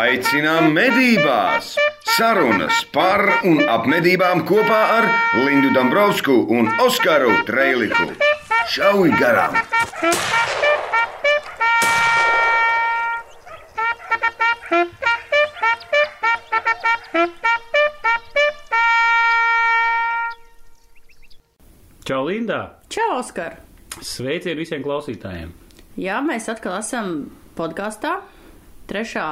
Aicinām medībās! Sarunas par un ap medībām kopā ar Lindu Dombrovskiju un Oskaru Trēliku. Šauj garām! Čau, Lindā! Čau, Oskar! Sveicieni visiem klausītājiem! Jā, mēs atkal esam podkāstā. Trešā,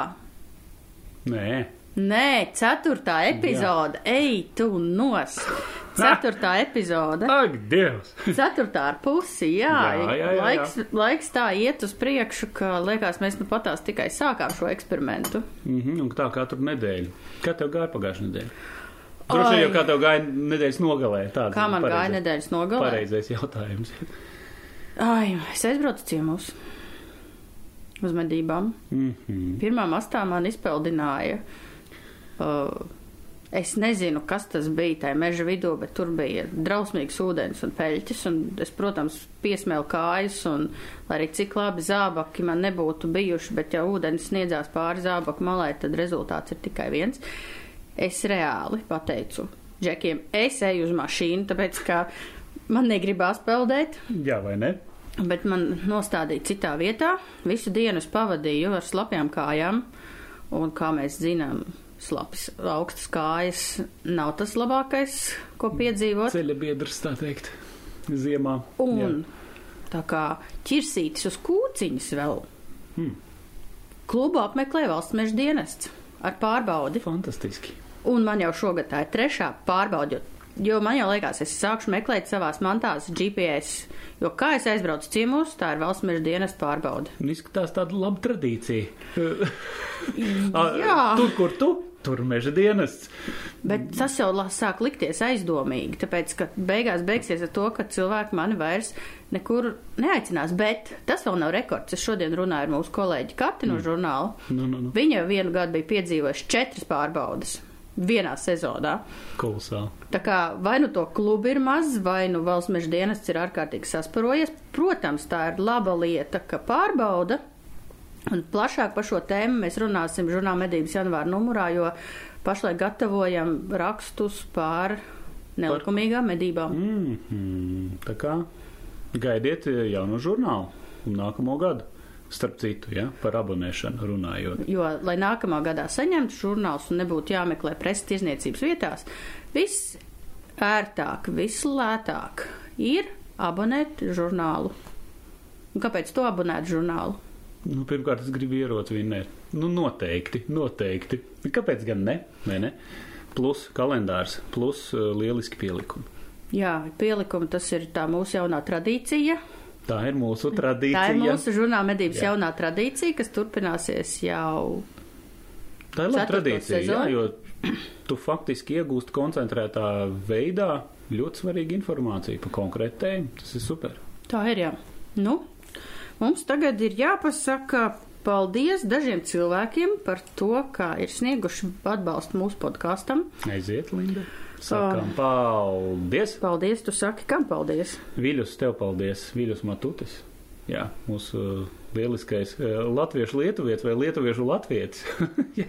Nē, nē, ceturtā epizode. Ej, tu nos! Ceturtā epizode. ak, Dievs! Ceturtā ar pusi, jā. Jā, jā, jā, jā. Laiks, laiks tā iet uz priekšu, ka liekas, mēs nu patās tikai sākām šo eksperimentu. Mhm, un tā katru nedēļu. Kā tev gāja pagājušajā nedēļā? Droši vien jau kā tev gāja nedēļas nogalē. Tāds Kā man pareizais- gāja nedēļas nogalē? Pareizais jautājums. Ai, es aizbraucu ciemos uz medībām. Mhm. Pirmā mastā man izpeldināja. Uh, es nezinu, kas tas bija tajā meža vidū, bet tur bija drausmīgs ūdens un peļķis. Un es, protams, piesmēlu kājas, un lai arī cik labi zābaki man nebūtu bijuši, bet ja ūdens sniedzās pāri zābaku malai, tad rezultāts ir tikai viens. Es reāli pateicu džekiem, es eju uz mašīnu, tāpēc ka man negribās peldēt. Jā, vai ne? Bet man nostādīja citā vietā. Visu dienu es pavadīju ar slapjām kājām. Un, kā mēs zinām, slapjas augstas kājas nav tas labākais, ko piedzīvot. Ceļa biedrs, tā teikt, ziemā. Un tā kā ķirsītis uz kūciņas vēl. Hmm. Klubu apmeklē valsts meža dienests ar pārbaudi. Jā. Fantastiski. Un man jau šogad tā ir trešā pārbauda. Jo, jo man jau liekas, es sākšu meklēt savās mantās GPS. Jo kā es aizbraucu ciemos, tā ir valsts meža dienesta pārbauda. Un izskatās tāda laba tradīcija. Jā. Tur, kur tu, tur meža dienests. Bet tas jau sāk likties aizdomīgi, tāpēc, ka beigās beigsies ar to, ka cilvēki mani vairs nekur neaicinās. Bet tas vēl nav rekords. Es šodien runāju ar mūsu kolēģi Kati no žurnāla. Nu, nu, nu. Viņa vienu gadu bija piedzīvojusi četras pārbaudas vienā sezonā. Kolosāli. Tā kā vai nu to klubu ir maz, vai nu valsts meža dienests ir ārkārtīgi sasparojies. Protams, tā ir laba lieta, ka pārbauda. Un plašāk par šo tēmu mēs runāsim žurnāla medības janvāra numurā, jo pašlaik gatavojam rakstus par nelikumīgām medībām. Mm -hmm. Tā kā gaidiet jaunu žurnālu nākamo gadu. Starp citu, ja, par abonēšanu runājot. Jo, lai nākamā gadā saņemtu žurnālus un nebūtu jāmeklē preses tirzniecības vietās, viss ērtāk, viss lētāk ir abonēt žurnālu. Un kāpēc to abonēt žurnālu? Nu, pirmkārt, es gribu ierotvinēt. Nu, noteikti, noteikti. Kāpēc gan ne? Vai ne? Plus kalendārs, plus uh, lieliski pielikumi. Jā, pielikumi tas ir tā mūsu jaunā tradīcija. Tā ir mūsu tradīcija. Tā ir mūsu žurnāla medības Jā. jaunā tradīcija, kas turpināsies jau. Tā ir laba tradīcija, jā, jo tu faktiski iegūsti koncentrētā veidā ļoti svarīgu informāciju par konkrētu tēmu. Tas ir super. Tā ir jā. Nu, mums tagad ir jāpasaka paldies dažiem cilvēkiem par to, kā ir snieguši atbalstu mūsu podkāstam. Aiziet, Linda. Sakām paldies! Paldies, tu saki, kam paldies? Viļus, tev paldies, Viļus Matutis. Jā, mūsu uh, lieliskais uh, latviešu lietuvietis vai lietuviešu latvietis.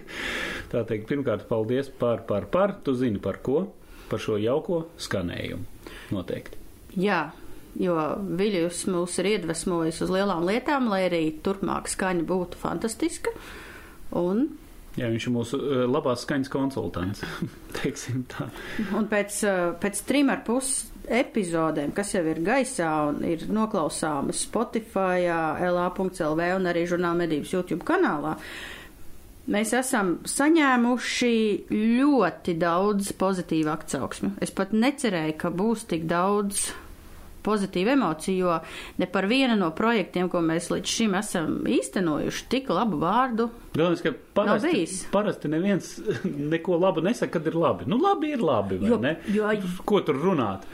Tā teikt, pirmkārt, paldies par, par, par, tu zini par ko, par šo jauko skanējumu. Noteikti. Jā, jo Viļus mūs ir iedvesmojis uz lielām lietām, lai arī turpmāk skaņa būtu fantastiska. Un, Jā, viņš ir mūsu uh, labās skaņas konsultants, teiksim tā. un pēc, uh, pēc trim ar pus epizodēm, kas jau ir gaisā un ir noklausāmas Spotify, LA.CLV un arī žurnāla medības YouTube kanālā, mēs esam saņēmuši ļoti daudz pozitīvu atsauksmi. Es pat necerēju, ka būs tik daudz pozitīvu emociju, jo ne par vienu no projektiem, ko mēs līdz šim esam īstenojuši, tik labu vārdu. Galvenais, ka parasti, parasti neviens neko labu nesaka, kad ir labi. Nu, labi ir labi, vai Jo- ne? jo- Ko tur runāt?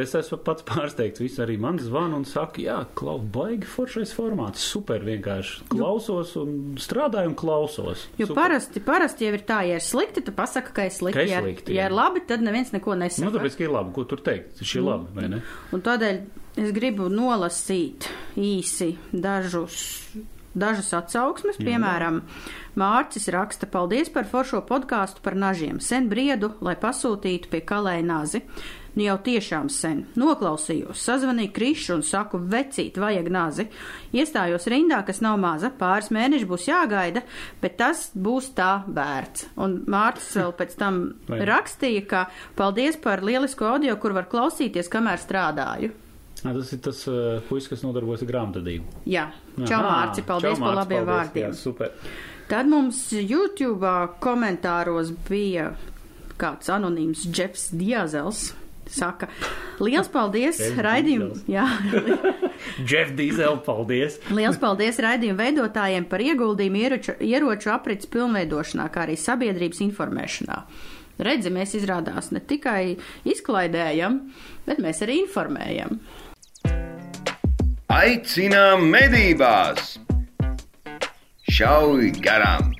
Es esmu pats pārsteigts. Visi arī man zvana un saka, jā, klau, baigi foršais formāts. Super vienkārši. Klausos un strādāju un klausos. Jo Super. parasti, parasti jau ir tā, ja ir slikti, tad pasaka, ka ir slikti. Ka ir ja, slikti, ja jā. ir labi, tad neviens neko nesaka. Nu, tāpēc, ka ir labi, ko tur teikt. Šī ir labi, vai ne? Un tādēļ es gribu nolasīt īsi dažus dažas atsauksmes, piemēram, Mārcis raksta paldies par foršo podkāstu par nažiem. Sen briedu, lai pasūtītu pie kalēja nazi. Nu jau tiešām sen. Noklausījos, sazvanīju Krišu un saku, vecīt, vajag nazi. Iestājos rindā, kas nav maza, pāris mēneši būs jāgaida, bet tas būs tā vērts. Un Mārcis vēl pēc tam rakstīja, ka paldies par lielisko audio, kur var klausīties, kamēr strādāju. Nā, tas ir tas uh, puisis, kas nodarbojas ar grāmatvedību. Jā, čau Mārci, paldies čau, par Mārci, labiem paldies, vārdiem. Jā, super. Tad mums YouTube komentāros bija kāds anonīms Džefs Diazels. Saka, liels paldies Diezels. jā, Jeff Diesel, paldies! liels paldies raidījumu veidotājiem par ieguldījumu ieroču, ieroču aprits pilnveidošanā, kā arī sabiedrības informēšanā. Redzi, mēs izrādās ne tikai izklaidējam, bet mēs arī informējam. Aicinām medībās! Šauj garām!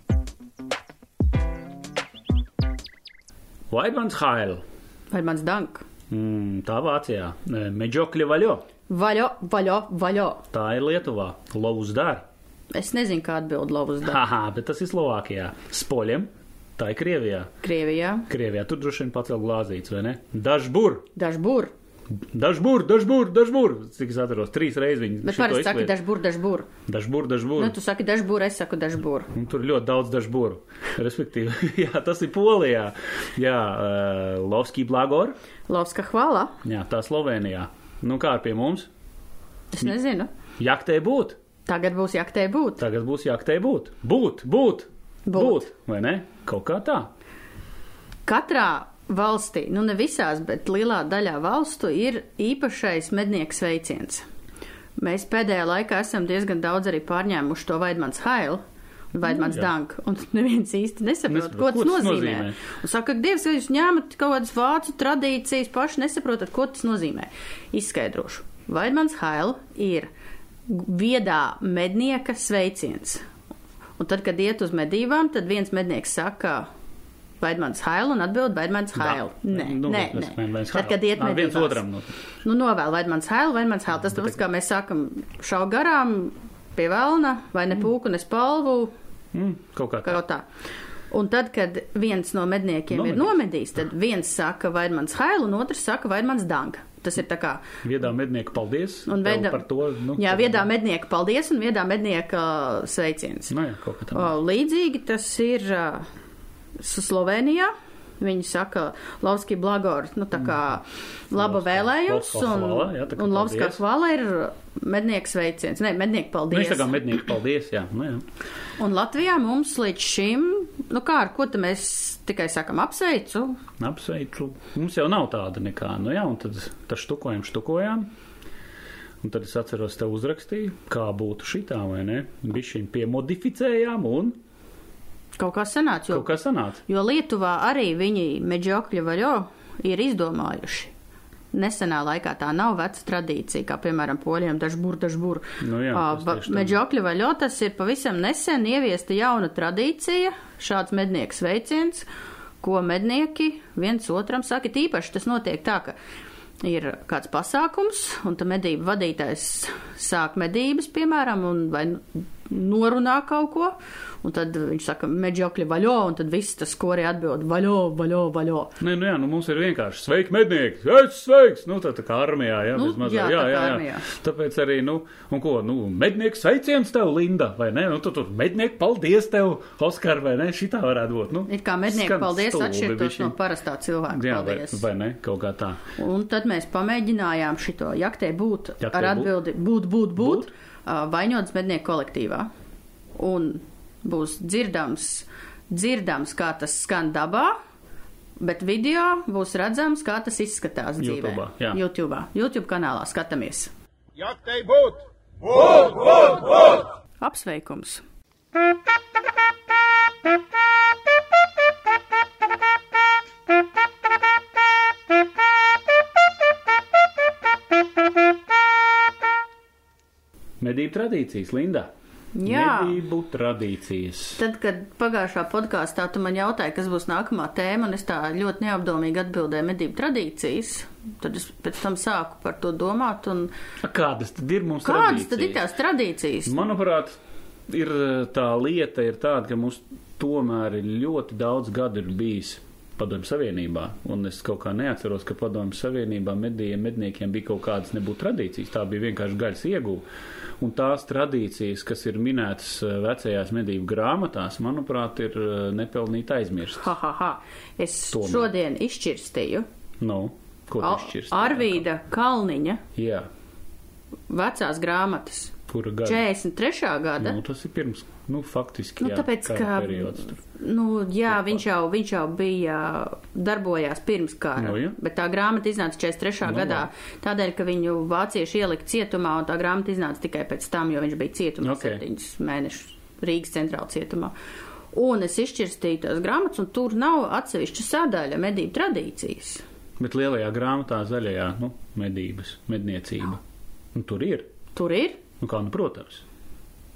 Vaidmans Hail! Vai mans dank? Mm, tā Vācijā. Meģokļa vaļo. Vaļo, vaļo, vaļo. Tā ir Lietuvā. Lovus dar. Es nezinu, kā atbild Lovus dārā. Haha, bet tas ir Slovākijā. Spoļiem. Tā ir Krievijā. Krievijā. Krievijā tur droši vien pacēl glāzītes, vai ne? Dažbur! Dažbur. Dažbur, dažbur, dažbur! Cik es atceros, trīs reizes viņi Bet parasti saka izliet. dažbur, dažbur. Dažbur, dažbur. Nu, tu saki dažbur, es saku dažbur. Un tur ir ļoti daudz dažburu. Respektīvi, jā, tas ir Polijā. Jā, uh, Lovskī Blagor. Lovska hvala. Jā, tā Slovenijā. Nu, kā ar pie mums? Es nezinu. Jaktē būt. Tagad būs jaktē būt. Tagad būs jaktē būt. Būt, būt, Būt. būt. Vai ne? Kaut kā tā. Katrā valstī, nu ne visās, bet lielā daļā valstu ir īpašais mednieks veiciens. Mēs pēdējā laikā esam diezgan daudz arī pārņēmuši to Vaidmans Hailu. Vaidmans. Dank, un neviens īsti nesaprot, ko tas ko tas nozīmē. nozīmē. Un saka, ka Dievs, jūs ņēmat kaut kādas vācu tradīcijas, paši nesaprotat, ko tas nozīmē. Izskaidrošu. Vaidmans Hail ir viedā mednieka sveiciens. Un tad, kad iet uz medībām, tad viens mednieks saka, Vaidmans Hail un atbild Vaidmans Hail. Nē, Nu, nē, tas nē. Vaidmans Tad, kad iet Ā, viens medībās. otram. Nu, Nu, novēl Vaidmans Hail, Vaidmans Hail. Tas tāpēc, kā mēs sākam šau garām pie velna, vai ne pūku, ne spalvu, mm, kaut kā tā. kaut tā. Un tad, kad viens no medniekiem ir Nomedījis. tad viens saka Vaidmans Hail un otrs saka Vaidmans Danka. Tas ir tā kā Viedā mednieka paldies. Un veda- par to. Nu, Jā, viedā mednieka paldies un viedā mednieka uh, sveiciens. Nu, jā, kaut kā tā. Līdzīgi tas ir uh, Slovenijā. Viņi saka, Lauski Blagor, nu tā kā laba Lovska- vēlējums, Lovska un, hvala, jā, un Lauska hvala ir mednieks veiciens. Nē, mednieka Nu, paldies. es tā kā mednieka paldies, jā. Nu, jā. Un Latvijā mums līdz šim, nu kā ar ko te mēs tikai sakam apsveicu, Apsveicu. Mums jau nav tāda nekā. Nu, jā, un tad, tad štukojam, štukojām. Un tad es atceros, te uzrakstīju, kā būtu šitā, vai ne? Bišķiņ piemodificējām un kaut kā sanāca, jo, kaut kā sanāca. jo Lietuvā arī viņi meģokļu vaļo ir izdomājuši. Nesenā laikā tā nav veca tradīcija, kā piemēram poļiem dažbur, dažbur. Nu jā, tā. Meģokļu vaļo tas ir pavisam nesen ieviesta jauna tradīcija, šāds mednieks veiciens, ko mednieki viens otram saka. Tīpaši tas notiek tā, ka ir kāds pasākums, un tad medību vadītājs sāk medības, piemēram, un vai norunā kaut ko, un tad viņš saka meģokļi vaļo, un tad viss tas korī atbild vaļo, vaļo, vaļo. Nē, nu jā, nu mums ir vienkārši sveiki mednieki, es sveiks, nu tā, tā kā armijā, jā, Nu, mazā, jā, jā, jā, jā. Tāpēc arī, nu, un ko, nu, mednieks sveiciens tev, Linda, vai ne? Nu, tu tur mednieki paldies tev, Oskar, vai ne? Šitā varētu būt, nu. It kā mednieku paldies atšķirtos no parastā cilvēka Jā, vai, paldies. vai ne? Kaut kā tā. Un tad mēs pamēģinājām šito jaktē būt Jaktē ar būt? atbildi būt, būt, būt, Būt? uh, vainotas mednieku kolektīvā. Un būs dzirdams, dzirdams, kā tas skan dabā, bet video būs redzams, kā tas izskatās dzīvē. YouTube, YouTube kanālā skatāmies. Jaktei būt! Apsveikums! Medību tradīcijas, Linda. Jā. Medību tradīcijas. Tad, kad pagājušā podkāstā tu man jautāji, kas būs nākamā tēma, un es tā ļoti neapdomīgi atbildēju medību tradīcijas, tad es pēc tam sāku par to domāt. Un Kādas tad ir mums kādas tradīcijas? tad ir tās tradīcijas? Manuprāt, ir tā lieta, ir tāda, ka mums tomēr ļoti daudz gadu ir bijis Padomju Savienībā, un es kaut kā neatceros, ka Padomju Savienībā medījiem, medniekiem bija kaut kādas nebūtu tradīcijas, tā bija vienkārši gaļas iegūta. Un tās tradīcijas, kas ir minētas eh, vecajās medību grāmatās, manuprāt, ir eh, nepelnīti aizmirstas. Ha, ha, ha. Es Tomēr. šodien izšķirstīju Nu, ko tu šķirsti? Arvīda Kalniņa Jā, vecās grāmatas. Kura gada? 43. gada. Nu, tas ir pirms, nu, faktiski, Nu, jā, tāpēc, ka, periods tur. nu, jā, viņš jau, viņš jau bija darbojās pirms kara, Nu, jā. bet tā grāmata iznāca 43. Nu, gadā, tādēļ, ka viņu vācieši ielika cietumā, un tā grāmata iznāca tikai pēc tam, jo viņš bija cietumā Ok. septiņus mēnešus Rīgas centrāla cietumā. Un es izšķirstīju tās grāmatas, un tur nav atsevišķa sadaļa medību tradīcijas. Bet lielajā grāmatā zaļajā, nu, medības, medniecība. Nu, tur ir. Tur ir. Nu, kā, nu, protams.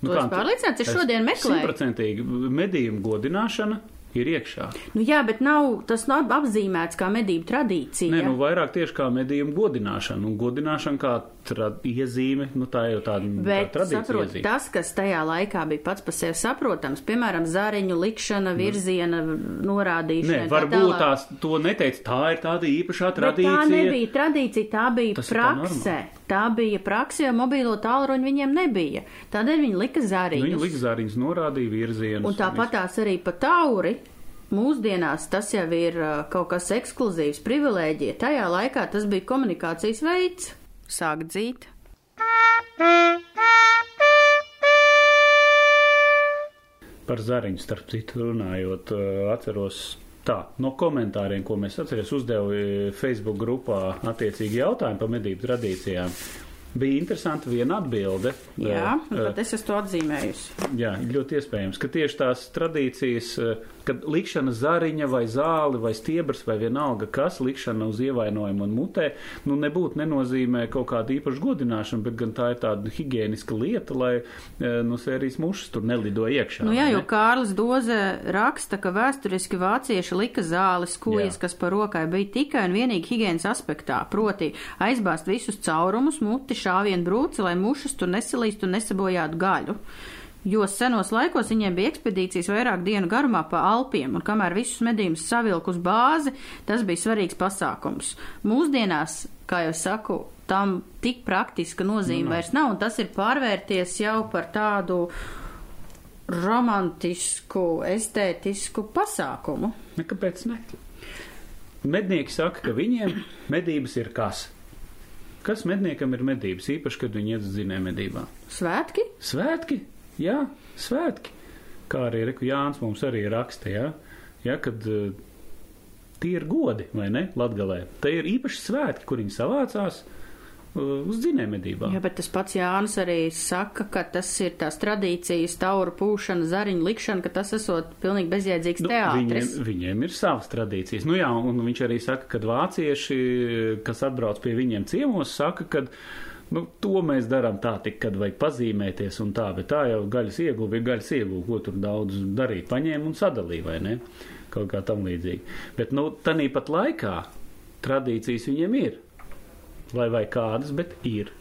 Tu esi pārliecināts? Es šodien meklēju. Simtprocentīgi medījumu godināšana ir iekšā. Nu, jā, bet nav, tas nav apzīmēts kā medību tradīcija. Nē, nu, vairāk tieši kā medījumu godināšana. Un godināšana kā tra iezīme, nu, tā jau tāda Bet, tā tradīcija saprot, iezīme. tas, kas tajā laikā bija pats par sevi saprotams, piemēram, zāriņu likšana, virziena Nē, norādīšana. tā varbūt tālāk. tās to neteica. Tā ir tāda īpašā Bet tradīcija. tā nebija tradīcija, tā bija Tas ir tā prakse. Tā bija prakse, jo mobīlo tālruņu viņiem nebija. Tādēļ viņi lika zāriņus. Viņa likzāriņas norādīja virzienus. Un tāpat tās arī pa tauri. Mūsdienās tas jau ir uh, kaut kas ekskluzīvs, privilēģija. Tajā laikā tas bija komunikācijas veids. Sāk dzīt. Par zariņu, starp citu, runājot, eh, atceros tā, no komentāriem, ko mēs atceries, uzdevu eh, Facebook grupā attiecīgi jautājumu par medību tradīcijām. Bija interesanti viena atbilde. Jā, Eh, un pat es esmu to atzīmējusi. Jā, ļoti iespējams, ka tieši tās tradīcijas, eh, kad likšana zariņa vai zāli vai stiebrs vai vienalga kas, likšana uz ievainojumu un mutē, nu nebūtu nenozīmē kaut kādu īpašu godināšanu, bet gan tā ir tāda higiēniska lieta, lai eh, no sērijas mušas tur nelido iekšā. Nu jā, jo? Kārlis Doze raksta, ka vēsturiski vācieši lika zāles, kujas, Jā. kas par rokai bija tikai un vienīgi higienas aspektā, proti aizbāzt visus caurumus, muti, šāvienu brūci, lai mušas tur nesalīst un nesabojātu gaļu. Jo senos laikos viņiem bija ekspedīcijas vairāk dienu garumā pa Alpiem, un kamēr visus medījumus savilk uz bāzi, tas bija svarīgs pasākums. Mūsdienās, kā jau saku, tam tik praktiska nozīme vairs nav, un tas ir pārvērties jau par tādu romantisku, estētisku pasākumu. Nekāpēc ne? Mednieki saka, ka viņiem medības ir kas? Kas medniekam ir medības, īpaši, kad viņi iet uz zinē medībā? Svētki? Svētki, jā, svētki. Kā arī Jānis mums arī raksta, jā, jā kad uh, tie ir godi, vai ne, Latgalē. Te ir īpaši svētki, kur viņi savācās uh, uz dzinē medībām. Jā, bet tas pats Jānis arī saka, ka tas ir tās tradīcijas, tauru pūšana, zariņu likšana, ka tas esot pilnīgi bezjēdzīgs Nu, teātris. viņiem, viņiem ir savas tradīcijas. Nu, jā, un viņš arī saka, ka vācieši, kas atbrauc pie viņiem ciemos, saka, ka nu, to mēs darām tā, tik, kad vajag pazīmēties un tā, bet tā jau gaļas ieguva ir gaļas ieguva, ko tur daudz darīt. Paņēma un sadalīja, vai ne? Kaut kā tam līdzīgi. Bet, nu, tanī pat laikā tradīcijas viņiem ir. Lai vai kādas, bet ir.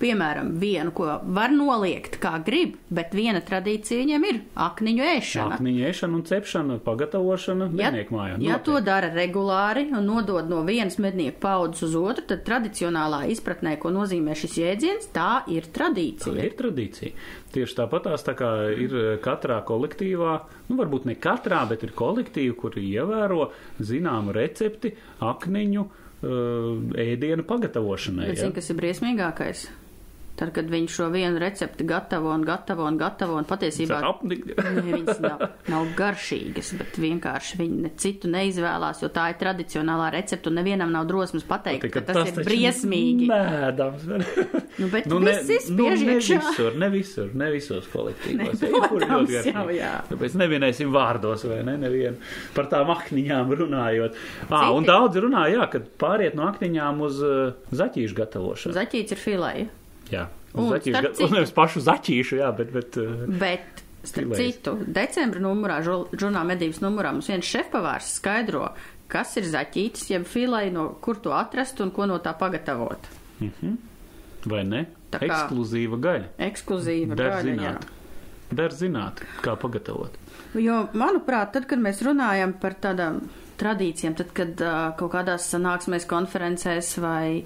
Piemēram, vienu, ko var noliegt kā grib, bet viena tradīcija viņiem ir akniņu ēšana. Akniņa ēšana un cepšana, pagatavošana Ja, mednieku mājā. ja Notiek. to dara regulāri un nodod no vienas mednieku paudzes uz otru, tad tradicionālā izpratnē, ko nozīmē šis jēdziens, tā ir Tā tradīcija. ir tradīcija. Tieši tāpatās tā kā ir katrā kolektīvā, nu varbūt ne katrā, bet ir kolektīvi, kuri ievēro zināmu recepti akniņu ēdienu pagatavošanai. Bet Ja? zini, kas ir briesmīgākais? Tad, kad viņš šo vienu recepti gatavo un gatavo un gatavo un patiesībā viņas nav, nav garšīgas, bet vienkārši viņi ne citu neizvēlās, jo tā ir tradicionālā recepte un nevienam nav drosmes pateikt, Tikai ka tas, ir taču briesmīgi. Mēdams. Nu, bet Nu, ne, nu, ne visur, ne visur, ne visos kolektīvos. Ne, Ja, protams, garšīgi. jau, jā. Tāpēc nevienēsim vārdos, vai ne, nevienu par tām akniņām runājot. Ā, un daudz runā, jā, kad pāriet no akniņām uz uh, zaķīšu gatavošanu. Zaķīts ir filēja. Jā, Un, zaķīšu, ga- citu- un nevis pašu zaķīšu, jā, bet, bet uh, Bet, starp Filējs. citu, decembra numurā, žur- žurnāla medības numurā mums viens šefpavārs skaidro, kas ir zaķītis, jeb filēja, no kur to atrast un ko no tā pagatavot. vai ne? Tā kā- Ekskluzīva gaļa. Ekskluzīva Der gaļa, jā. zināt. der zināt, kā pagatavot. Jo, manuprāt, tad, kad mēs runājam par tādām tradīcijām, tad, kad uh, kaut kādās sanāksmēs, konferencēs vai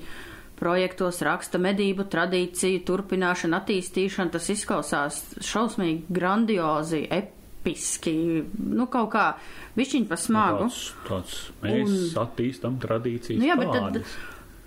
projektos raksta medību tradīciju, turpināšana, attīstīšana, tas izklausās šausmīgi grandiozi, episki, nu kaut kā višķiņ pa smagu. Tāds, tāds mēs un... attīstam tradīcijas. Nu, jā, bet tad,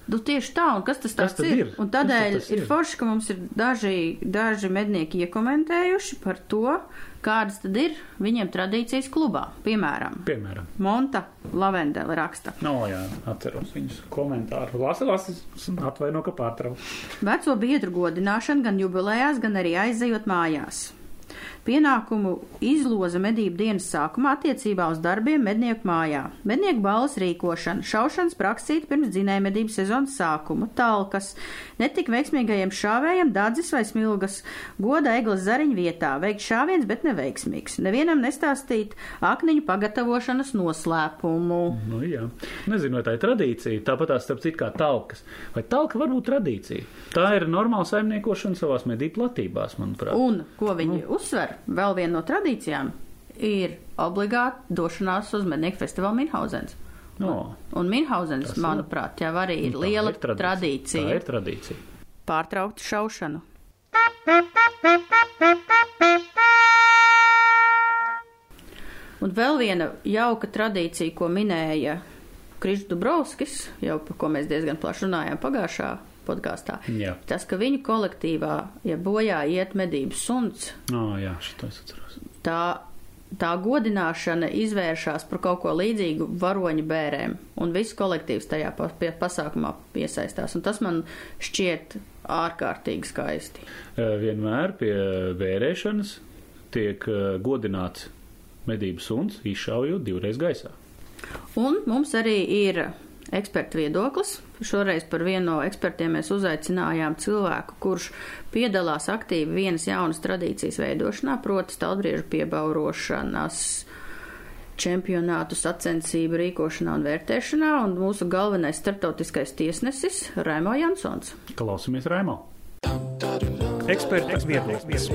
Nu, tieši tā, un kas tas Kas tad ir? ir? Un tādēļ ir ir? forši, ka mums ir daži, daži mednieki iekomentējuši par to, kādas tad ir viņiem tradīcijas klubā. Piemēram, Piemēram, Monta Lavendele raksta. no jā, atceros viņus komentāru. Lasi, lasi, atvaino, ka pārtrauc. Veco biedru godināšana gan jubilējās, gan arī aizejot mājās. Pienākumu izloza medību dienas sākumā attiecībā uz darbiem mednieku mājā. Mednieku balvas rīkošana, šaušanas praksīte pirms dzinēja medību sezonas sākuma, talkas, netik veiksmīgajiem šāvējiem dadzis vai smilgas goda eglas zariņu vietā, veikt šāviens, bet neveiksmīgs. Nevienam nestāstīt akniņu pagatavošanas noslēpumu. Nu, jā. Nezinu, vai tā ir tradīcija. Tāpat tās starp citu kā talkas. Vai talka var būt tradīcija? Tā ir normāla saimniekošana savās medību platībās, manuprāt. Un, ko viņi uzsver, vēl viena no tradīcijām ir obligāti došanās uz mednieku festivālu Minhausens. No, Un Minhausens, Tas ir- manuprāt, jau arī ir tā liela ir tradīcija. tradīcija. Tā ir tradīcija. Pārtraukt šaušanu. Un vēl viena jauka tradīcija, ko minēja Krišs Dubrovskis, jau par ko mēs diezgan plaši runājām pagājušā podkāstā. Tas, ka viņu kolektīvā, ja bojā iet medības suns, No, jā, tā, tā godināšana izvēršas par kaut ko līdzīgu varoņu bērēm, un viss kolektīvs tajā pasākumā piesaistās. Un tas man šķiet ārkārtīgi skaisti. Vienmēr pie vērēšanas tiek godināts medību suns, izšaujot divreiz gaisā. Un mums arī ir eksperta viedoklis. Šoreiz par vienu no ekspertiem mēs uzaicinājām cilvēku, kurš piedalās aktīvi vienas jaunas tradīcijas veidošanā, proti stalbriežu piebaurošanas čempionātu sacensību rīkošanā un vērtēšanā, un mūsu galvenais startautiskais tiesnesis Raimo Jansons. Klausamies Raimo! Eksperta viedoklis.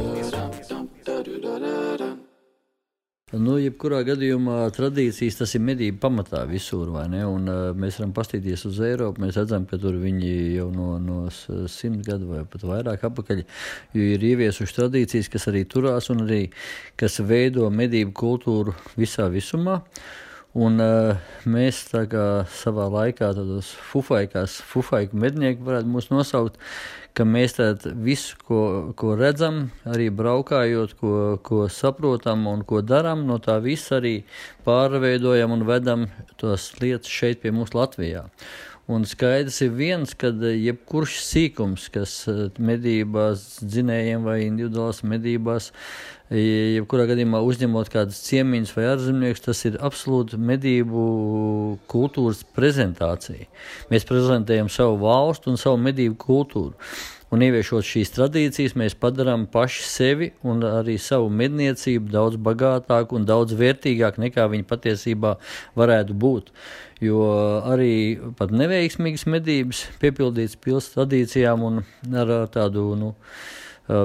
Nu, jebkurā gadījumā tradīcijas tas ir medību pamatā visur, vai ne? Un, uh, mēs varam paskatīties uz Eiropu, mēs redzam, ka tur viņi jau no, no s- simt gadu vai pat vairāk apakaļ ir ieviesuši tradīcijas, kas arī turās un arī kas veido medību kultūru visā visumā. Un uh, mēs kā savā laikā tādos fufaikās, fufaiku mednieki varētu mūs nosaukt, ka mēs visu, ko, ko redzam, arī braukājot, ko, ko saprotam un ko darām, no tā visa arī pārveidojam un vedam tos lietas šeit pie mums Latvijā. Un skaidrs ir viens, ka jebkurš sīkums, kas eh, medībās, dzinējiem vai individuālās medībās, eh, jebkurā gadījumā uzņemot kādus ciemiņus vai ārzemniekus, tas ir absolūti medību kultūras prezentācija. Mēs prezentējam savu valstu un savu medību kultūru. Un ieviešot šīs tradīcijas, mēs padarām paši sevi un arī savu medniecību daudz bagātāku un daudz vērtīgāku nekā viņi patiesībā varētu būt. Jo arī pat neveiksmīgas medības, piepildītas pilsētas tradīcijām un ar tādu nu,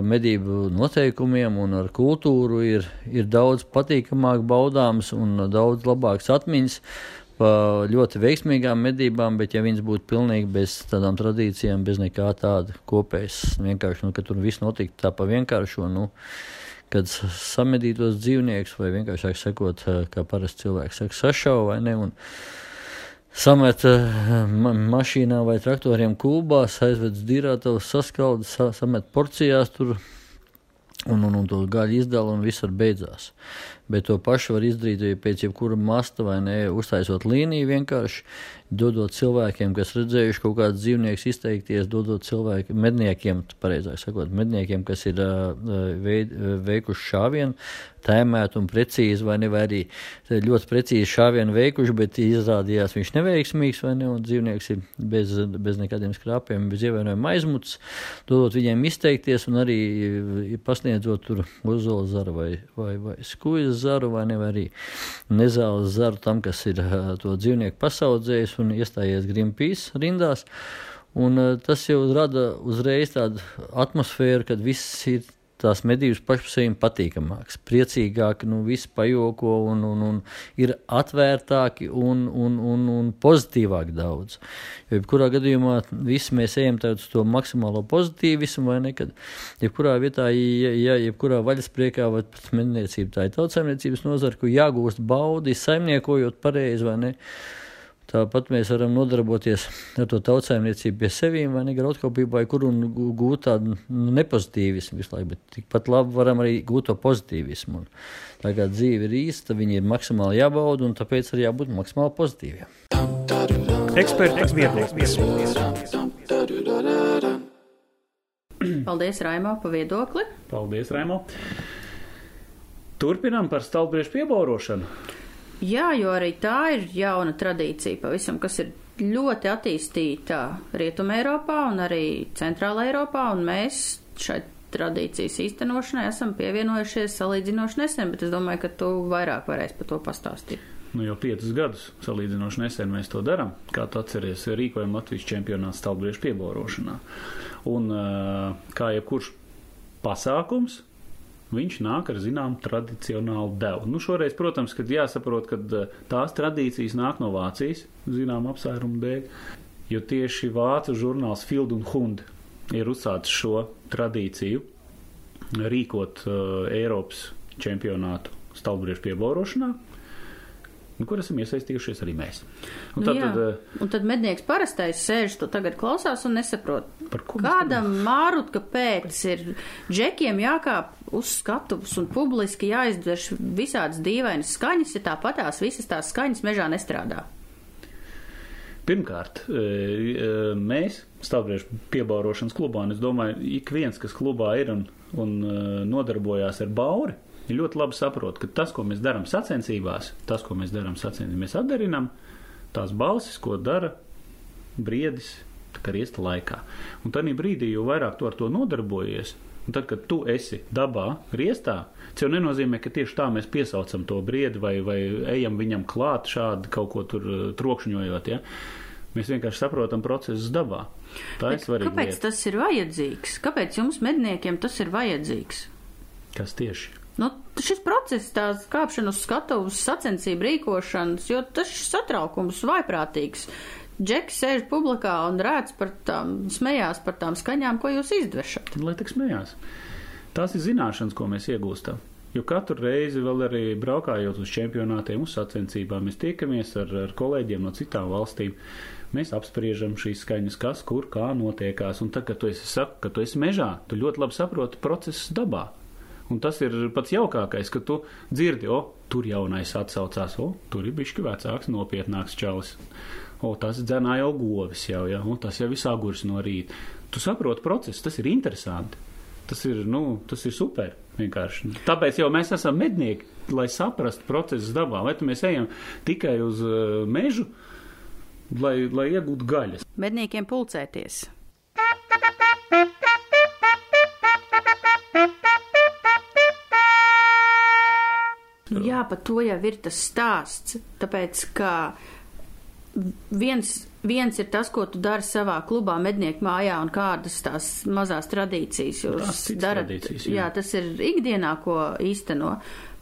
medību noteikumiem un ar kultūru ir, ir daudz patīkamāk baudāms un daudz labāks atmiņas pa ļoti veiksmīgām medībām, bet ja viņas būtu pilnīgi bez tādām tradīcijām, bez nekā tāda kopējas, vienkārši, nu, ka tur viss notiktu tā pa vienkāršo, nu, kad samedītos dzīvniekus, vai vienkāršāk sakot, eh, kā parasti cilvēks saka, sašau vai ne, un samet eh, ma mašīnā vai traktoriem kūbās, aizved dirātavus, saskalda, sa samet porcijās tur, un, un, un to gaļu izdala, un viss ar beidzās. Bet to pašu var izdarīt pēc jebkura masta vai ne, uztaisot līniju vienkārši, dodot cilvēkiem, kas redzējuši kaut kādus dzīvniekus izteikties, dodot cilvēkiem, medniekiem, pareizāk sakot, medniekiem, kas ir veid, veikuši šāvienu, tēmēt un precīzi, vai ne, vai arī ļoti precīzi šāvienu veikuši, bet izrādījās viņš neveiksmīgs, vai ne, un dzīvnieks ir bez, bez nekādiem skrāpiem, bez ievērojama aizmuts, dodot viņiem izteikties un arī pasniedzot tur uzola zaru vai, vai, vai skujas zaru, vai ne, vai arī nezāles zaru tam, kas ir uh, to dzīvnieku pasaudzējis un iestājies Greenpeace rindās. Un, uh, tas jau rada uzreiz tādu atmosfēru, kad viss ir tās medības pašam sevi patīkamākas, priecīgāki, nu, visi pajoko un, un, un ir atvērtāki un, un, un, un pozitīvāki daudz. Jo, jebkurā gadījumā visi mēs ejam uz to maksimālo pozitīvismu, vai ne? Kad jebkurā vietā, ja, ja jebkurā vaļaspriekā vai pat medniecība, tā ir tautsaimniecības nozara, kur jāgūst baudi, saimniekojot pareizi, vai ne? Tāpat mēs varam nodarboties ar to tautsājumniecību pie sevīm vai negraudkopībai, kur un gūt tādu nu, nepozitīvismu visu laiku, bet tikpat labi varam arī gūt to pozitīvismu. Un tā kā dzīve ir īsta, viņi ir maksimāli jābauda un tāpēc arī jābūt maksimāli pozitīviem. Eksperta viedoklis. Paldies, Raimo, par viedokli. Paldies, Raimo. Turpinām par stalbriešu piebaurošanu. Jā, jo arī tā ir jauna tradīcija, pavisam, kas ir ļoti attīstīta Rietumē Eiropā un arī Centrāla Eiropā, un mēs šai tradīcijas īstenošanai esam pievienojušies salīdzinoši nesen, bet es domāju, ka tu vairāk varēsi par to pastāstīt. Nu, jau piecus gadus salīdzinoši nesen mēs to darām. Kā tu atceries, rīkojam Latvijas čempionāts stalbriešu pieborošanā. Un kā jebkurš pasākums, viņš nāk ar zināmu tradicionālu devu. Nu, šoreiz, protams, kad jāsaprot, ka tās tradīcijas nāk no Vācijas, zinām apsvērumu dēļ, jo tieši vācu žurnāls Field un Hund ir uzsācis šo tradīciju rīkot uh, Eiropas čempionātu stalbriešu pieborošanā kur esam iesaistījušies arī mēs. Un, nu, tad, jā, tad, un tad mednieks parastais sēž to tagad klausās un nesaprot, kādam mārutka pēc ir džekiem jākāp uz skatuves un publiski jāizdvērš visādas dīvainas skaņas, ja tāpatās visas tās skaņas mežā nestrādā. Pirmkārt, e, e, mēs stāvbriežu piebaurošanas klubā, un es domāju, ik viens, kas klubā ir un, un nodarbojās ar bauri, ir ļoti labi saprot, ka tas, ko mēs darām sacensībās, tas, ko mēs darām sacensībās, mēs atdarinām tās balsis, ko dara briedis, kā riesta laikā. Un tad brīdī, jo vairāk tu ar to nodarbojies, un tad, kad tu esi dabā, riestā, tas jau nenozīmē, ka tieši tā mēs piesaucam to briedi vai, vai ejam viņam klāt šādi kaut ko tur uh, trokšņojot. Ja? Mēs vienkārši saprotam procesus dabā. Tā ir svarīga. Kāpēc lieta. tas ir vajadzīgs? Kāpēc jums, medniekiem, tas ir vajadzīgs? Kas tieši? Nu, šis process, tās kāpšana uz skatuves, sacensību rīkošanas, jo tas satraukums vaiprātīgs. Džeks sēž publikā un rēc par tām, smējās par tām skaņām, ko jūs izdvešat. Lai tik smējās. Tās ir zināšanas, ko mēs iegūstam. Jo katru reizi, vēl arī braukājot uz čempionātiem, uz sacensībām, mēs tiekamies ar, ar kolēģiem no citām valstīm. Mēs apspriežam šīs skaņas, kas, kur, kā notiekās. Un tad, kad tu esi, saka, ka tu esi mežā, tu ļoti labi saproti procesus dabā. Un tas ir pats jaukākais, ka tu dzirdi, o, tur jaunais atsaucās, o, tur ir bišķi vecāks, nopietnāks čalis. O, tas dzenā jau govis jau, ja, un tas jau ir sagurs no rīta. Tu saproti procesu, tas ir interesanti. Tas ir, nu, tas ir super vienkārši. Tāpēc jau mēs esam mednieki, lai saprastu procesus dabā. Vai mēs ejam tikai uz uh, mežu, lai, lai iegūtu gaļas? Medniekiem pulcēties. Jā, par to jau ir tas stāsts. Tāpēc, ka viens, viens ir tas, ko tu dari savā klubā, mednieku mājā, un kādas tās mazās tradīcijas jūs darat. Jā. jā, tas ir ikdienā, ko īsteno.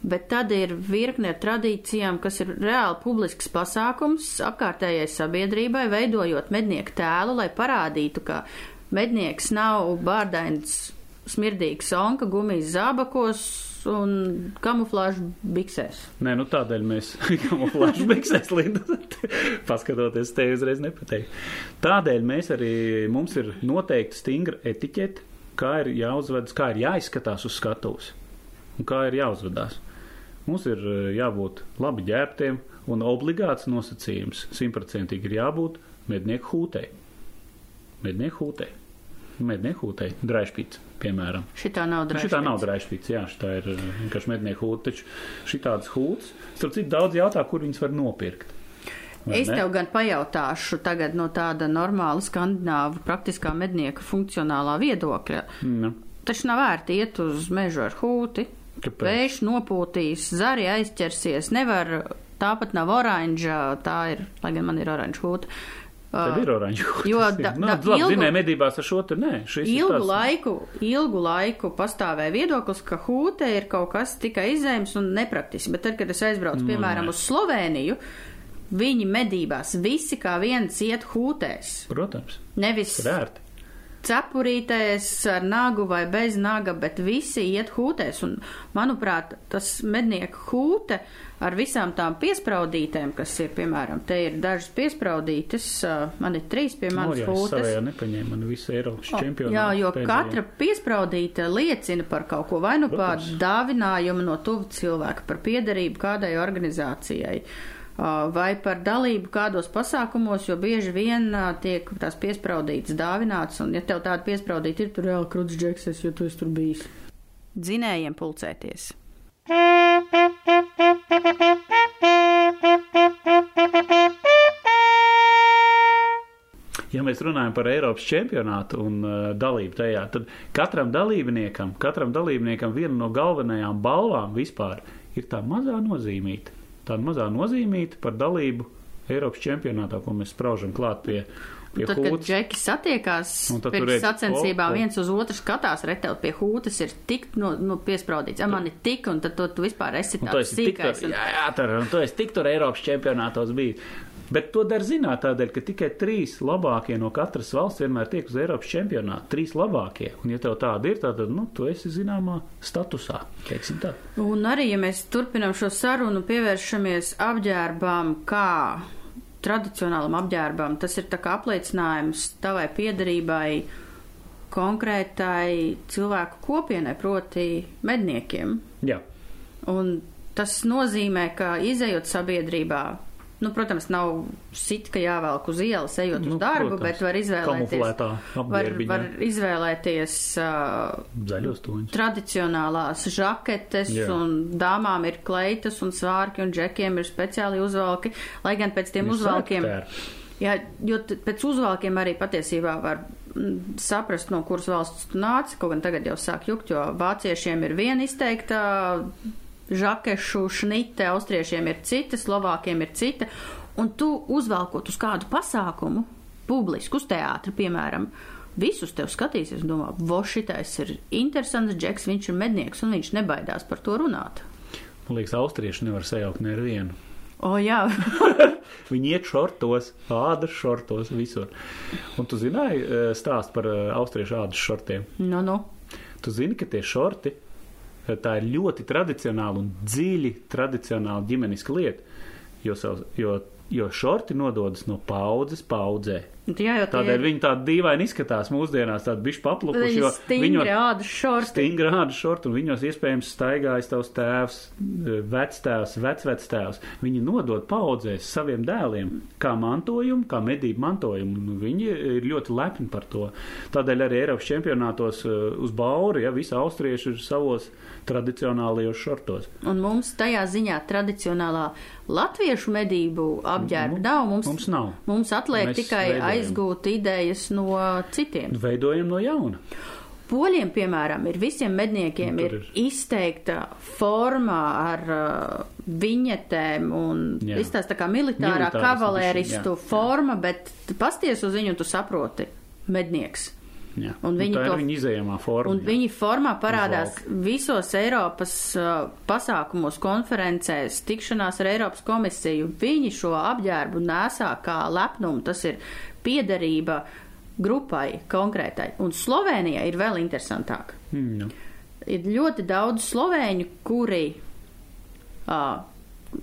Bet tad ir virkne ar tradīcijām, kas ir reāli publisks pasākums apkārtējai sabiedrībai, veidojot mednieku tēlu, lai parādītu, ka mednieks nav bārdains, smirdīgs onka gumijas zābakos un kamuflāžu biksēs. Nē, nu tādēļ mēs kamuflāžu biksēs lidojam. Paskatoties, te uzreiz nepateikt. Tādēļ mēs arī, mums ir noteikti stingra etiķete, kā ir jāuzvedas, kā ir jāizskatās uz skatuves un kā ir jāuzvedās. Mums ir eh, jābūt labi ģērbtiem un obligāts nosacījums simtprocentīgi ir jābūt mednieku hūtei. Mednieku hūtei. Mednieku hūtei. Draišpīts piemēram. Šitā nav drāžpīts. Šitā nav drāžpīts, jā, šitā ir eh, vienkārši mednieku hūta, taču šitādas hūtas, starp citu daudz jautā, kur viņas var nopirkt. Vai es ne? tev gan pajautāšu tagad no tāda normāla skandināva praktiskā mednieka funkcionālā viedokļa. Nu. Taču nav vērti iet uz mežu ar hūti. Kāpēc? Vējš nopūtīs, zari aizķersies, nevar, tāpat nav oranža, tā ir, lai gan man ir oranža hūta Tad ir oranžs jo da- nu, da- labi, ilgu- zinēja medībās ar šo te nē. Ilgu tāds- laiku, ilgu laiku pastāvēja viedoklis, ka hūte ir kaut kas tikai izējams un nepraktisks, bet tad, kad es aizbraucu, Nu, piemēram, nē. uz Sloveniju, viņi medībās visi kā viens iet hūtēs. Protams, Nevis ir ērti. Cepurītēs ar nagu vai bez naga, bet visi iet hūtēs. Un, manuprāt, tas mednieku hūte ar visām tām piespraudītēm, kas ir, piemēram, te ir dažas piespraudītes, ā, man ir trīs pie Nu, manas es hūtes. savējā nepaņēmu man visu Eiropas čempionu. Jā, jo katra piespraudīta liecina par kaut ko, vai nu par dāvinājumu no tuvu cilvēka, par piedarību kādai organizācijai, ā, vai par dalību kādos pasākumos, jo bieži vien tiek tās piespraudītas dāvinātas, un ja tev tāda piespraudīta ir, tur reāli kruts džekses, jo tu esi tur bijis. Dzinējiem pulcēties. Ja mēs runājam par Eiropas čempionātu un uh, dalību tajā, tad katram dalībniekam, katram dalībniekam viena no galvenajām balvām vispār ir tā mazā nozīmīta. Tā mazā nozīmīta par dalību Eiropas čempionātā, ko mēs spraužam klāt pie, pie Tad, kad hūtas. džeki satiekās pirms redz, sacensībām, o, o. viens uz otru skatās, retēl pie hūtas ir tik no, no piespraudīts. Ja man ir tik, un tad to, tu vispār esi tāds sīkais. un- jā, jā, tur, un tu esi tik tur Eiropas čempionātos bijis. Bet to dar zināt tādēļ, ka tikai trīs labākie no katras valsts vienmēr tiek uz Eiropas čempionātu. Trīs labākie. Un ja tev tāda ir, tad, nu, tu esi zināmā statusā. Un arī, ja mēs turpinām šo sarunu, pievēršamies apģērbām, kā tradicionālam apģērbam, tas ir apliecinājums tavai piedarībai konkrētai cilvēku kopienai, proti medniekiem. Jā. Un tas nozīmē, ka izējot sabiedrībā, nu, protams, nav sit, ka jāvelk uz ielas, ejot Nu, uz darbu, protams. bet var izvēlēties. Var, var izvēlēties uh, tradicionālās žaketes, Jā. un dāmām ir kleitas un svārki, un džekiem ir speciāli uzvalki, lai gan pēc tiem Ir uzvalkiem. Jā, jo pēc uzvalkiem arī patiesībā var saprast, no kuras valsts tu nāc, kaut gan tagad jau sāk jukt, jo vāciešiem ir viena izteikta žakešu šnite, austriešiem ir cita, slovākiem ir cita, un tu uzvalkot uz kādu pasākumu, publisku, uz teātri, piemēram, visus tev skatīsies un domā, vo šitais ir interesants džeks, viņš ir mednieks un viņš nebaidās par to runāt. Man liekas, austrieši nevar sajaukt ne ar vienu. O, jā, Viņi iet šortos, ādas šortos, visur. Un tu zināji eh, stāst par eh, austriešu ādas šortiem? nu, nu. Tu zini, ka tie šorti tā ir ļoti tradicionāla un dziļi tradicionāla ģimeniska lieta, jo, savs, jo, jo šorti nododas no paudzes paudzē. Jā, jo tie Tādēļ viņi tādi dīvaini izskatās mūsdienās, tādi bišķi paplukuši, Viņi jo viņos ādas šorti. stingri ādas šorti, un viņos iespējams staigājas tavs tēvs, vectēvs, vecvectēvs. Viņi nodod paudzēs saviem dēliem kā mantojumu, kā medību mantojumu, un viņi ir ļoti lepni par to. Tādēļ arī Eiropas čempionātos eh, uz bauri, ja visi austrieši ir savos tradicionālajos šortos. Un mums tajā ziņā tradicionālā latviešu medību apģērba Mums- nav. Mums, mums nav. Mums atliek Mēs tikai. Aizgūt idejas no citiem. Veidojam no jauna. Poļiem, piemēram, ir visiem medniekiem Nu, ir, ir izteikta forma ar uh, viņetēm un izstāsta tā kā militārā kavalēristu forma, bet pasties uz viņu tu saproti mednieks. Jā. Un viņi tā to- ir viņa izējamā forma. Un jā. viņi formā parādās Uzvalk. visos Eiropas uh, pasākumos, konferencēs, tikšanās ar Eiropas komisiju. Viņi šo apģērbu nesā kā lepnumu, tas ir piederība grupai konkrētai. Un Slovenijā ir vēl interesantāk. Mm, jā. Ir ļoti daudz slovēņu, kuri uh,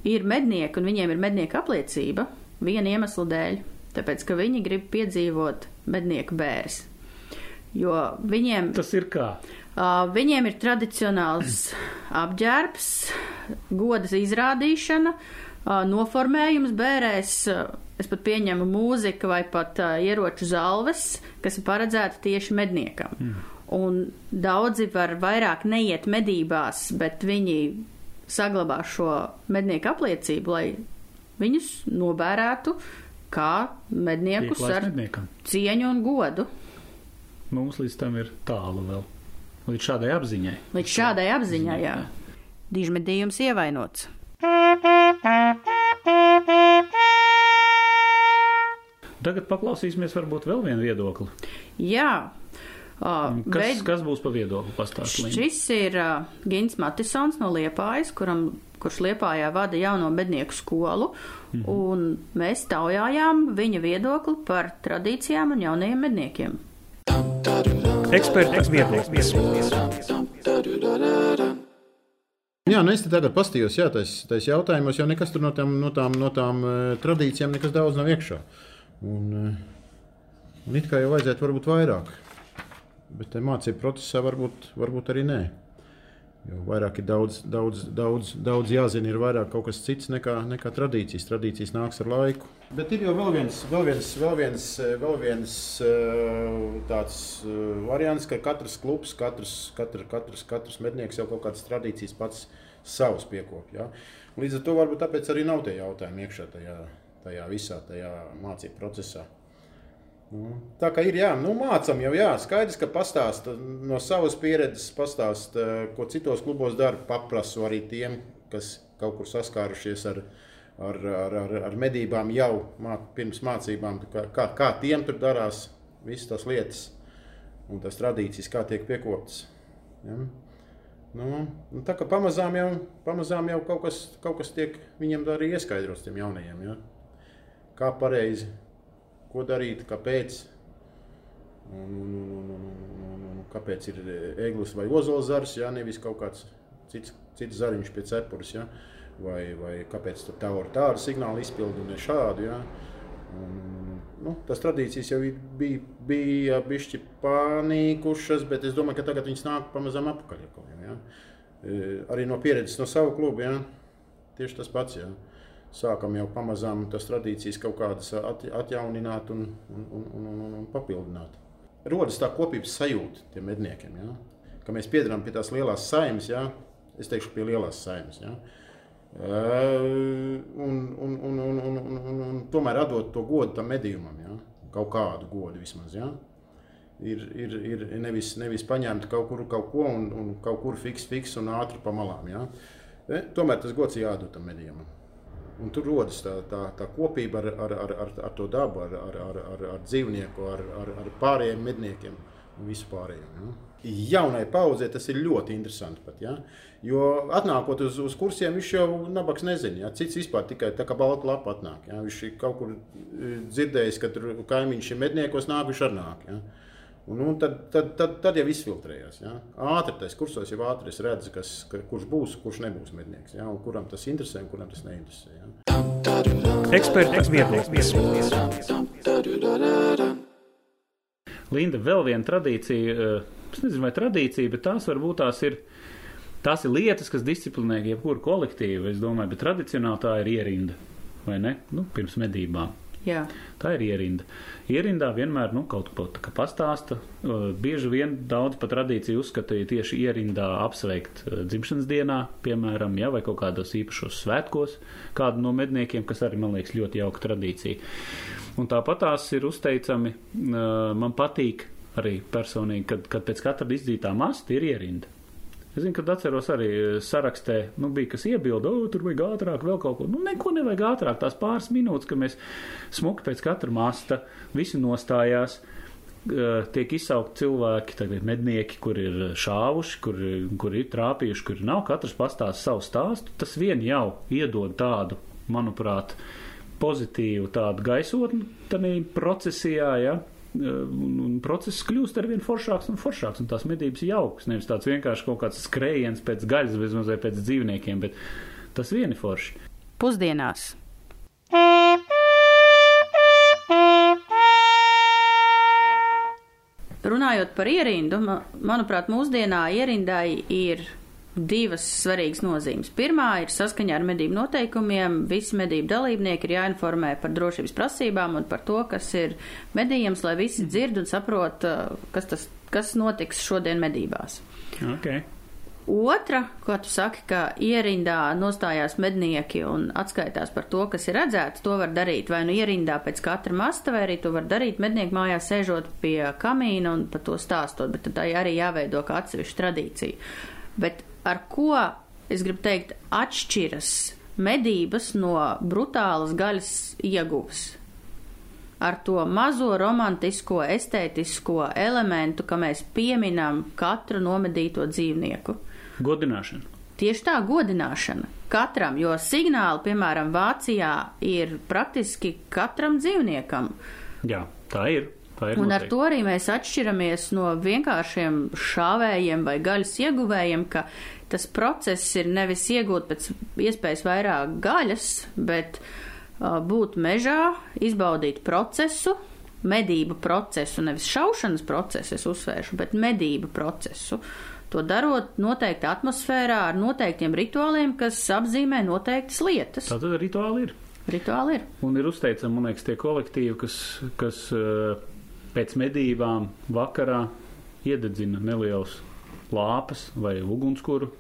ir mednieki un viņiem ir mednieka apliecība viena iemesla dēļ. Tāpēc, ka viņi grib piedzīvot mednieku bēres. Jo viņiem Tas ir kā. Uh, viņiem ir tradicionāls apģērbs, godas izrādīšana, uh, noformējums bērēs, uh, es pat pieņemu mūzika vai pat uh, ieroču zalves, kas ir paredzēta tieši medniekam. Mm. Un daudzi var vairāk neiet medībās, bet viņi saglabā šo mednieku apliecību, lai viņus nobērētu kā medniekus ar medniekam. cieņu un godu. Mums līdz tam ir tālu vēl. Līdz šādai apziņai. Līdz šādai apziņai, jā. Dīžmedījums ievainots. Tagad paklausīsimies varbūt vēl vienu viedokli. Jā. Uh, Kas, veid- kas būs pa viedokli pastāstīt? Šis ir uh, Gins Matisons no Liepājas, kuram, kurš Liepājā vada jauno mednieku skolu, Mhm. un mēs taujājām viņa viedokli par tradīcijām un jaunajiem medniekiem. Eksperta viedoklis. Jā, nu es tagad pastījos, jā, tais, tais jautājumos jau nekas no tām, no tām, no tām eh, tradīcijām nekas daudz nav iekšā. Un, eh, un it kā jau vajadzētu varbūt vairāk, bet te mācību procesā varbūt, varbūt arī nē. Jo vairāk ir daudz, daudz, daudz, daudz jāzina, ir vairāk kaut kas cits nekā, nekā tradīcijas. Tradīcijas nāks ar laiku. Bet ir jau vēl viens, vēl viens, vēl viens, vēl viens eh, tāds eh, variants, ka katrs klubs, katrs, katrs, katrs, katrs mednieks jau kaut kādas tradīcijas pats savus piekopja. Ja? Līdz ar to varbūt tāpēc arī nav tie jautājumi iekšā tajā, tajā visā tajā mācību procesā. Nu, Tā kā ir, jā, nu, mācām jau, jā, skaidrs, ka pastāsta no savas pieredzes, pastāsta, ko citos klubos dara. Paprasu arī tiem, kas kaut kur saskārušies ar, ar, ar, ar, ar medībām jau mā, pirms mācībām, kā, kā, kā tiem tur darās visas tās lietas un tās tradīcijas, kā tiek piekoptas. Ja? Nu, nu, tā kā pamazām jau, pamazām jau kaut, kas, kaut kas tiek viņiem arī ieskaidrots tiem jaunajiem. Ja? Kā pareizi ko darīt, kāpēc. Un, un, un, un, un, un, un, un, kāpēc ir eglis vai ozols zars, ja nevis kaut kāds cits, cits zariņš pie cepures, ja? vai, vai kāpēc tur tā ar tādu signālu izpildu un ne šādu. Ja? Un, nu, tas tradīcijas jau bija, bija bišķi panīkušas, bet es domāju, ka tagad viņas nāk pamazām atpakaļ. atkal, Ja? E, Arī no pieredzes no savu klubu, ja? tieši tas pats. Ja? Sākam jau pamazām tās tradīcijas kaut kādas at, atjaunināt un, un, un, un, un, papildināt. Rodas tā kopības sajūta tiem medniekiem, ja? ka mēs piedarām pie tās lielās saimnes, ja? es teikšu, pie lielās saimnes. Ja? Un, un, un, un, un, un, un, un tomēr atdot to godu tam medījumam, ja? kaut kādu godu vismaz. Ja? Ir, ir, ir nevis, nevis paņemt kaut kur kaut ko un, un kaut kur fiks, fiks un ātri pa malām. Ja? E, Tomēr tas gods jādod tam medījumam. Un tur rodas tā, tā, tā kopība ar, ar, ar, ar, ar to dabu, ar, ar, ar, ar, ar dzīvnieku, ar, ar, ar pārējiem medniekiem un vispārējiem. Ja? Jaunai paudzei tas ir ļoti interesanti. Pat, ja? Jo atnākot uz, uz kursiem, viņš jau nabaks nezina. Ja? Cits vispār tikai tā kā balta lapa atnāk. Ja? Viņš ir kaut kur e, dzirdējis, ka tur kaimiņš ir medniekos, nāk viņš arī nāk. Ja? Un, un tad, tad, tad, tad jau izfiltrējās. Ja? Ātri tas kursos jau ātri es redzu, kas, ka, kurš būs, kurš nebūs mednieks. Ja? Un kuram tas interesē un kuram tas neinteresē. Ja? Eksperta viedoklis. Linda, vēl viena tradīcija, eh, es nezinu, vai tradīcija, bet tās varbūt tās ir, tās ir lietas, kas disciplinē jebkuru kolektīvu, es domāju, bet tradicionāli tā ir ierinda, vai ne? Nu, pirms medībām. Jā, Tā ir ierinda. Ierindā vienmēr nu, kaut ko tā kā pastāsta. Uh, Bieži vien daudz pat tradīciju uzskatīja tieši ierindā apsveikt uh, dzimšanas dienā, piemēram, ja, vai kaut kādos īpašos svētkos, kādu no medniekiem, kas arī man liekas ļoti jauka tradīcija. Un tāpat tās ir uzteicami. uh, Man patīk arī personīgi, kad, kad pēc katra izdzītā masta ir ierinda. Es zinu, kad atceros arī eh, sarakstē, nu, bija kas iebilda, o, tur vajag ātrāk, vēl kaut ko. Nu, neko nevajag ātrāk, tās pāris minūtes, ka mēs smuki pēc katra masta, visi nostājās, eh, tiek izsaukt cilvēki, tagad mednieki, kur ir šāvuši, kur, kur ir trāpījuši, kur nav, katrs pastāsta savu stāstu. Tas vien jau iedod tādu, manuprāt, pozitīvu tādu gaisotni tādā procesijā, ja, un, un process kļūst ar vien foršāks un foršāks, un tās medības jauks. Nevis tāds vienkārši kaut kāds skrējiens pēc gaļas, vismaz vai pēc dzīvniekiem, bet tas vieni forši. pusdienās. Runājot par ierindu, ma- manuprāt, mūsdienā ierindai ir divas svarīgas nozīmes. Pirmā ir saskaņā ar medību noteikumiem. Visi medību dalībnieki ir jāinformē par drošības prasībām un par to, kas ir medījums, lai visi dzird un saprot, uh, kas, tas, kas notiks šodien medībās. Okay. Otra, ko tu saki, ka ierindā nostājās mednieki un atskaitās par to, kas ir redzēts, to var darīt vai nu ierindā pēc katra masta, vai arī to var darīt mednieku mājās sēžot pie kamīna un par to stāstot, bet tad tai arī jāveido kā atsevišķa tradīcija. Bet ar ko, es gribu teikt, atšķiras medības no brutālas gaļas ieguves? ar to mazo romantisko, estētisko elementu, ka mēs pieminam katru nomedīto dzīvnieku. Godināšana. Tieši tā godināšana katram, jo signāli, piemēram, Vācijā ir praktiski katram dzīvniekam. Jā, tā ir. Tā ir Un ar noteikti. to arī mēs atšķiramies no vienkāršiem šāvējiem vai gaļas ieguvējiem, ka tas process ir nevis iegūt pēc iespējas vairāk gaļas, bet uh, būt mežā, izbaudīt procesu, medību procesu, nevis šaušanas procesu, es uzsvēršu, bet medību procesu. To darot noteikti atmosfērā ar noteiktiem rituāliem, kas apzīmē noteiktas lietas. Tā tad rituāli ir. Rituāli ir. Un ir uzteicami, man liekas, tie kolektīvi, kas, kas pēc medībām vakarā iededzina nelielas lāpas vai ugunskura,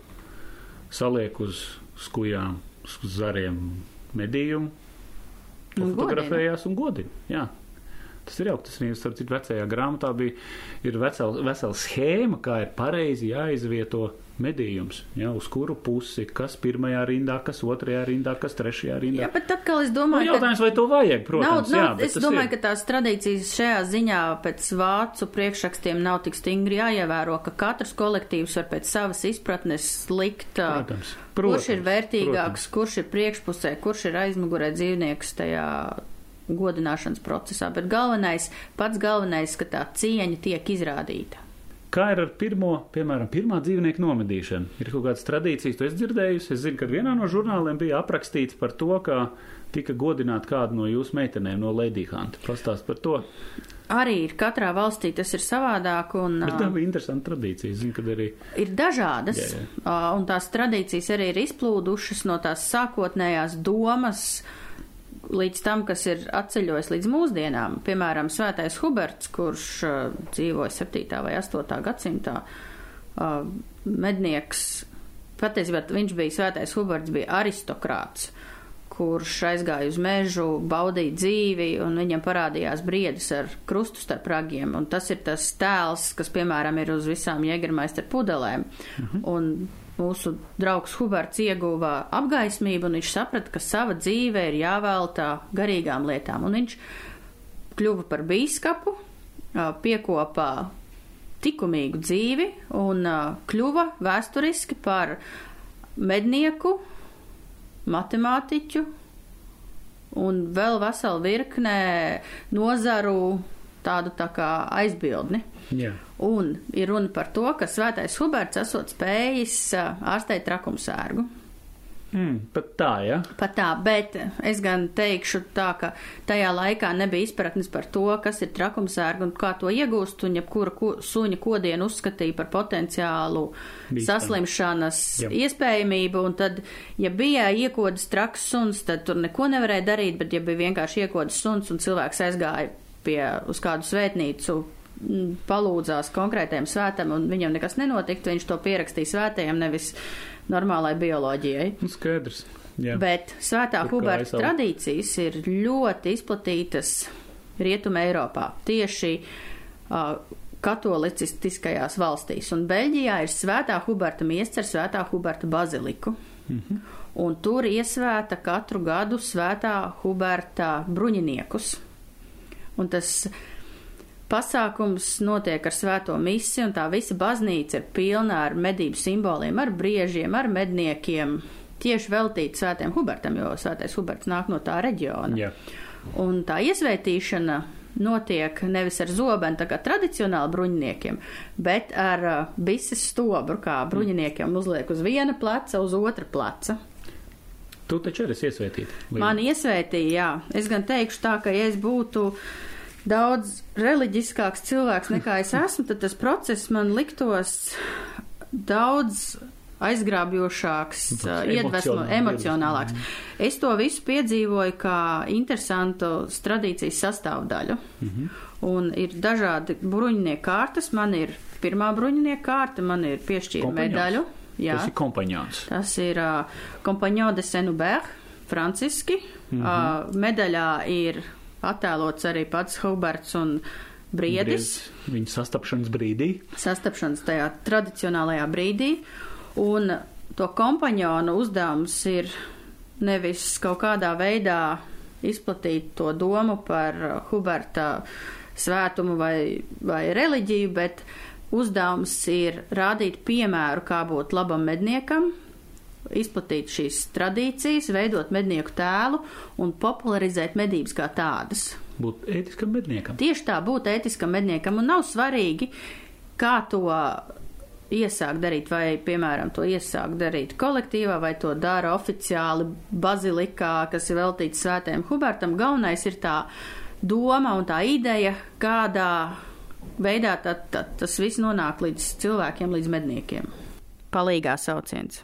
saliek uz skujām, uz zariem medījumu, Un fotografējās un godina. Jā. Tas ir jauki. Tas arī, starp citu, vecajā grāmatā bija ir vesela, vesela schēma, kā ir pareizi jāizvieto medījums. Jā, uz kuru pusi, kas pirmajā rindā, kas otrajā rindā, kas trešajā rindā. Jā, bet atkal es Nu, domāju, ka jautājums, vai to vajag, protams, nav, jā, nav, bet es domāju, ir. ka tās tradīcijas šajā ziņā pēc vācu priekšrakstiem nav tik stingri jāievēro, ka katrs kolektīvs var pēc savas izpratnes likt, ā, Protams, kurš ir protams, vērtīgāks, kurš ir priekšpusē, kurš ir aizmugurē dzīvnieks tajā godināšanas procesā, bet galvenais, pats galvenais, ka tā cieņa tiek izrādīta. Kā ir ar pirmo, piemēram, pirmā dzīvnieku nomedīšanu? Ir kaut kādas tradīcijas, to es dzirdējusi. Es zinu, ka vienā no žurnāliem bija aprakstīts par to, kā tika godināta kāda no jūsu meitenēm no Ledīhanta. Pastāst par to. Arī ir katrā valstī tas ir savādāk un Bet tā bija interesanta tradīcija. Zinu, ka arī ir dažādas, Jā, jā. un tās tradīcijas arī ir izplūdušas no tās sākotnējās domas līdz tam, kas ir atceļojis līdz mūsdienām. Piemēram, Svētais Huberts, kurš ā, dzīvoja 7. vai 8. gadsimtā, ā, mednieks, patiesībā viņš bija Svētais Huberts, bija aristokrāts kurš aizgāja uz mežu, baudīja dzīvi, un viņam parādījās briedis ar krustu starp ragiem. Un tas ir tas tēls, kas, piemēram, ir uz visām jēgermaister pudelēm. Un mūsu draugs Huberts ieguva apgaismību, un viņš saprata, ka sava dzīve ir jāveltā garīgām lietām. Un viņš kļuva par bīskapu, ā, piekopā likumīgu dzīvi un kļuva vēsturiski par mednieku, matemātiķu un vēl veselu virknē nozaru tādu tā kā aizbildni. jā. Un ir runa par to, ka svētais Huberts esot spējis ārstēt trakumsērgu. Mm, pat tā, jā. Pat tā, bet es gan teikšu tā, ka tajā laikā nebija izpratnes par to, kas ir trakumsērga un kā to iegūst, un jebkura ko, suņa kodienu uzskatīja par potenciālu Bīstami. saslimšanas Jā. iespējamību, un tad, ja bija iekodas traks suns, tad tur neko nevarēja darīt, bet ja bija vienkārši iekodas suns un cilvēks aizgāja pie, uz kādu svētnīcu, palūdzās konkrētajam svētam, un viņam nekas nenotiktu, viņš to pierakstīja svētajam, nevis normālai bioloģijai. Nu, skaidrs. Jā. Bet svētā Tur Huberta tradīcijas ir ļoti izplatītas Rietuma Eiropā, tieši uh, katolicistiskajās valstīs. Un Beļģijā ir svētā Huberta miests ar svētā Huberta baziliku. Mhm. Un tur iesvēta katru gadu svētā Huberta bruņiniekus. Un tas pasākums notiek ar svēto misi, un tā visa baznīca ir pilna ar medību simboliem, ar briežiem, ar medniekiem. Tieši veltīti svētiem Hubertam, jo svētais Huberts nāk no tā reģiona. Jā. Un tā iesvētīšana notiek nevis ar zobenu, tā kā tradicionāli bruņiniekiem, bet ar uh, bises stobru, kā bruņiniekiem uzliek uz viena pleca, uz otra pleca. Tu taču arī esi iesvētīta. Man iesvētīja, jā. Es gan teikšu tā, ka ja es būtu daudz reliģiskāks cilvēks nekā es esmu, tad tas process man liktos daudz aizgrābjošāks, Tāds iedvesmo, emocionālāks. Es to visu piedzīvoju kā interesantu tradīcijas sastāvdaļu. Un ir dažādi bruņinieku kārtas. Man ir pirmā bruņinieku kārta, man ir piešķīra Kompaņons. medaļu. Jā. Tas ir kompaņons. Tas ir uh, Compagnon de Saint-Hubert, franciski. Mm. -hmm. uh, medaļā ir attēlots arī pats Huberts un Briedis. Viņa sastapšanas brīdī. Sastapšanas tajā tradicionālajā brīdī. Un to kompaņonu uzdevums ir nevis kaut kādā veidā izplatīt to domu par Huberta svētumu vai, vai reliģiju, bet uzdevums ir rādīt piemēru, kā būt labam medniekam, izplatīt šīs tradīcijas, veidot mednieku tēlu un popularizēt medības kā tādas. Būt ētiskam medniekam. Tieši tā, būt ētiskam medniekam un nav svarīgi, kā to iesākt darīt, vai, piemēram, to iesākt darīt kolektīvā, vai to dara oficiāli bazilikā, kas ir veltīts svētajam Hubertam. Galvenais ir tā doma un tā ideja, kādā veidā tad, tad tas viss nonāk līdz cilvēkiem, līdz medniekiem. Palīgā sauciens.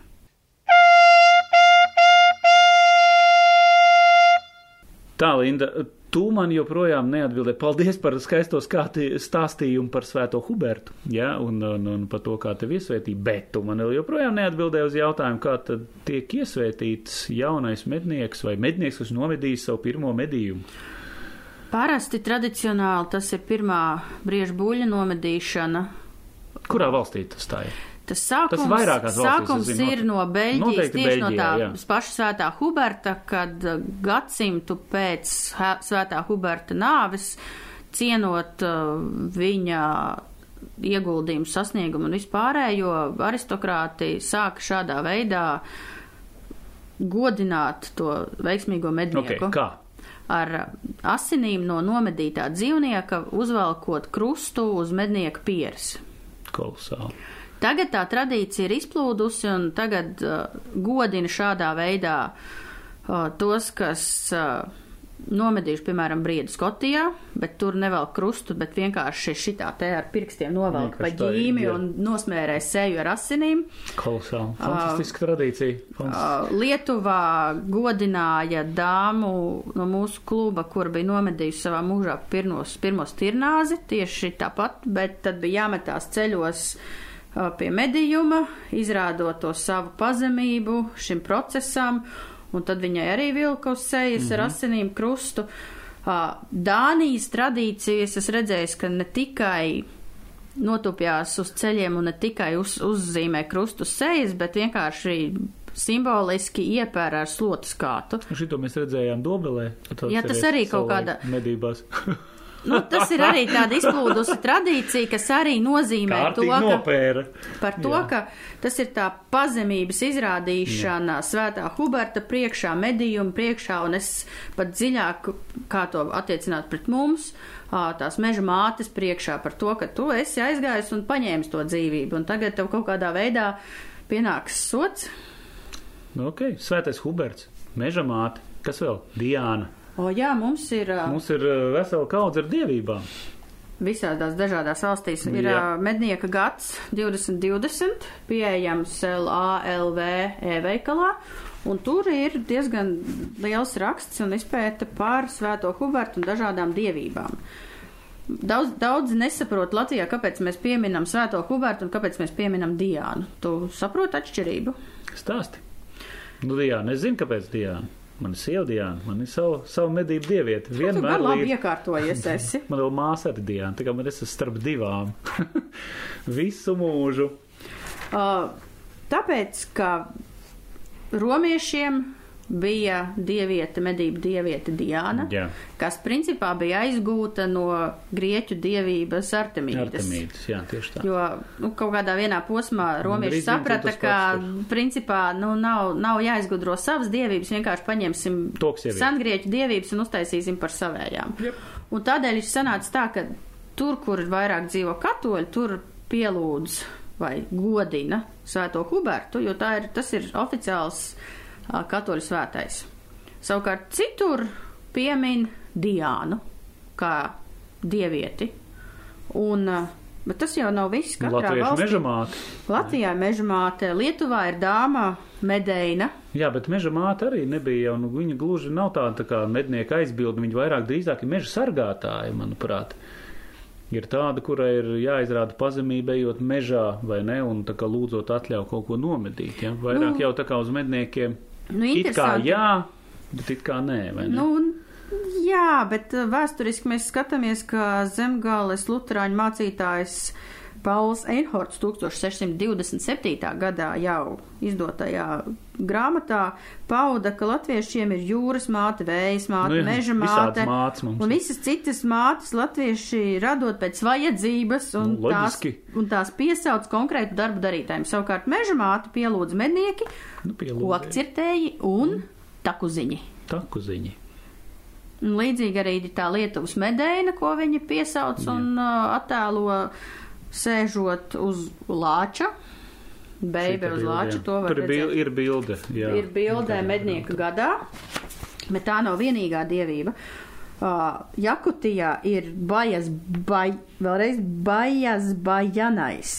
Tā, Linda, tu man joprojām neatbildēji. Paldies par skaisto skāti, stāstījumu par Svēto Hubertu, ja, un, un, un par to, kā tev iesvētīja, bet tu man joprojām neatbildēji uz jautājumu, kā tad tiek iesvētīts jaunais mednieks vai mednieks, kas novedījis savu pirmo medījumu. Parasti tradicionāli tas ir pirmā brieža buļļa nomedīšana. Kurā valstī tas tā ir? Tas sākums, Tas valstīs, sākums zinu, ir no Beļģijas, tieši no Beļģijā, tā jā. paša svētā Huberta, kad uh, gadsimtu pēc svētā Huberta nāves, cienot uh, viņa ieguldījumu sasniegumu un vispārējo, aristokrāti sāka šādā veidā godināt to veiksmīgo mednieku Okay, kā? ar asinīm no nomedītā dzīvnieka, uzvelkot krustu uz mednieka pieres. Kolosāli. Tagad tā tradīcija ir izplūdusi un tagad uh, godina šādā veidā uh, tos, kas uh, nomedījuši, piemēram, briedu Skotijā, bet tur nevelk krustu, bet vienkārši šitā te ar pirkstiem novelk pa ģīmi jā. un nosmērē seju ar asinīm. Kolosāli. Fantastiska tradīcija. Fantastiska. Uh, Lietuvā godināja dāmu no mūsu kluba, kur bija nomedījusi savā mūžā pirmos, pirmos tirnāzi, tieši tāpat, bet tad bija jāmetās ceļos uh, pie medījuma, izrādot to savu pazemību šim procesam, un tad viņai arī vilka uz sejas mm -hmm. ar asinīm krustu. Dānijas tradīcijas es redzēju, ka ne tikai notupjās uz ceļiem un ne tikai uz, uzzīmē krustu sejas, bet vienkārši simboliski iepēra ar slotas kātu. Nu, Šito mēs redzējām Dobelē. Jā, tas arī kaut kāda- Medībās. Nu, tas ir arī tāda izplūdusi tradīcija, kas arī nozīmē to, Kārtīgi ka nopēra. par to, Jā. ka tas ir tā pazemības izrādīšana svētā Huberta priekšā, medījuma priekšā, un es pat dziļāk, kā to attiecināt pret mums, tās meža mātes priekšā par to, ka tu esi aizgājis un paņēmis to dzīvību, un tagad tev kaut kādā veidā pienāks sots. Nu, ok, Svētais Huberts, Meža māte, kas vēl? Diāna. O jā, mums ir Mums ir vesela kaudze ar dievībām. visādās dažādās valstīs. Ir Jā. mednieka gads 2020, pieejams LALV e-veikalā, un tur ir diezgan liels raksts un izpēta par Svēto Hubertu un dažādām dievībām. Daudz, daudz nesaprot Latvijā, kāpēc mēs pieminam Svēto Hubertu un kāpēc mēs pieminam Diānu. Tu saproti atšķirību? Stāsti. Nu, Diāna, es zinu, kāpēc Diāna. Man ir sieva Diāna, man ir savu, savu medību dieviete. Vienmēr labi līdz. iekārtojies esi. Man vēl māsa ir Diāna, tā kā man es esmu starp divām. Visu mūžu. Uh, tāpēc, ka romiešiem bija dieviete, medību dieviete Diāna, Jā, kas principā bija aizgūta no grieķu dievības Artemīdas. Artemīdas, jā, tieši tā. Jo nu, kaut kādā vienā posmā romieši Gandrīz saprata, ka principā nu, nav, nav jāizgudro savas dievības, vienkārši paņemsim sengrieķu dievības un uztaisīsim par savējām. Jep. Un tādēļ ir sanācis tā, ka tur, kur vairāk dzīvo katoļi, tur pielūdz vai godina Svēto Hubertu, jo tā ir, tas ir oficiāls ā, katoļu svētais. Savukārt citur piemin Diānu kā dievieti. Un, bet tas jau nav viss. Katrā Latviešu valstī. meža māte. Latvijā ir meža māte, Lietuvā ir dāma Medeina. Jā, bet meža māte arī nebija jau, nu, viņa gluži nav tāda tā kā mednieka aizbildne, viņa vairāk drīzāk ir meža sargātāja, manuprāt. Ir tāda, kurai ir jāizrāda pazemība, ejot mežā, vai ne, un tā kā lūdzot atļauju kaut ko nomedīt, ja? Vairāk Nu, jau tā kā uz medniekiem. Nu, It kā jā, bet it kā nē, vai ne? Nu, jā, bet uh, vēsturiski mēs skatāmies, ka zemgāles luterāņu mācītājs Pauls Einhorts 1627. gadā jau izdotajā grāmatā pauda, ka latviešiem ir jūras māte, vējas māte, Nu jā, meža māte un visas citas mātes latvieši radot pēc vajadzības un, Nu, tās, loģiski. un tās piesauc konkrētu darbu darītājiem. Savukārt meža māte pielūdz mednieki, Nu, kokcirtēji un takuziņi. Takuziņi. Un līdzīgi arī tā Lietuvas medaina, ko viņi piesauc un uh, attēlo sēžot uz lāča. Beibe uz lāča, to var Tur ir, bil, redzēt. ir bilde. Jā. Ir bildē mednieka gadā, bet tā nav vienīgā dievība. Uh, Jakutijā ir bajas, bai, vēlreiz bajas bajanais.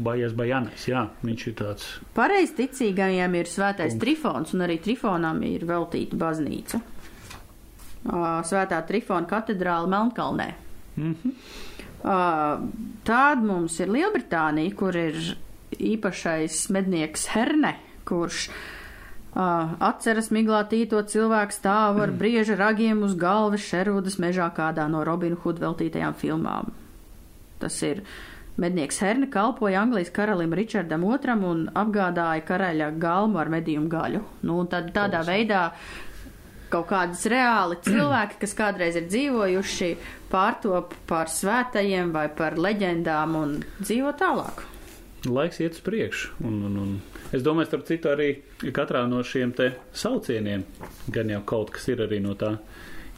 Bajas Bajanis, jā, viņš ir tāds. Pareizticīgajiem ir svētais trifons, un arī trifonam ir veltīta baznīca. Uh, Svētā trifona katedrāla Melnkalnē. Mhm. Uh, Tāda mums ir Lielbritānija, kur ir īpašais mednieks Herne, kurš uh, atceras miglātīto cilvēku stāvu ar brieža ragiem uz galvas Šerūdas mežā kādā no Robina Hood veltītajām filmām. Tas ir mednieks Herne kalpoja Anglijas karalim Ričardam II un apgādāja karaļa galmu ar medījumu gaļu. Nu, tad tādā veidā kaut kādas reāli cilvēki, kas kādreiz ir dzīvojuši, pārtop par svētajiem vai par leģendām un dzīvo tālāk. Laiks iet uz priekšu. Un, un, un es domāju, starp citu, arī katrā no šiem te saucieniem gan jau kaut kas ir arī no tā.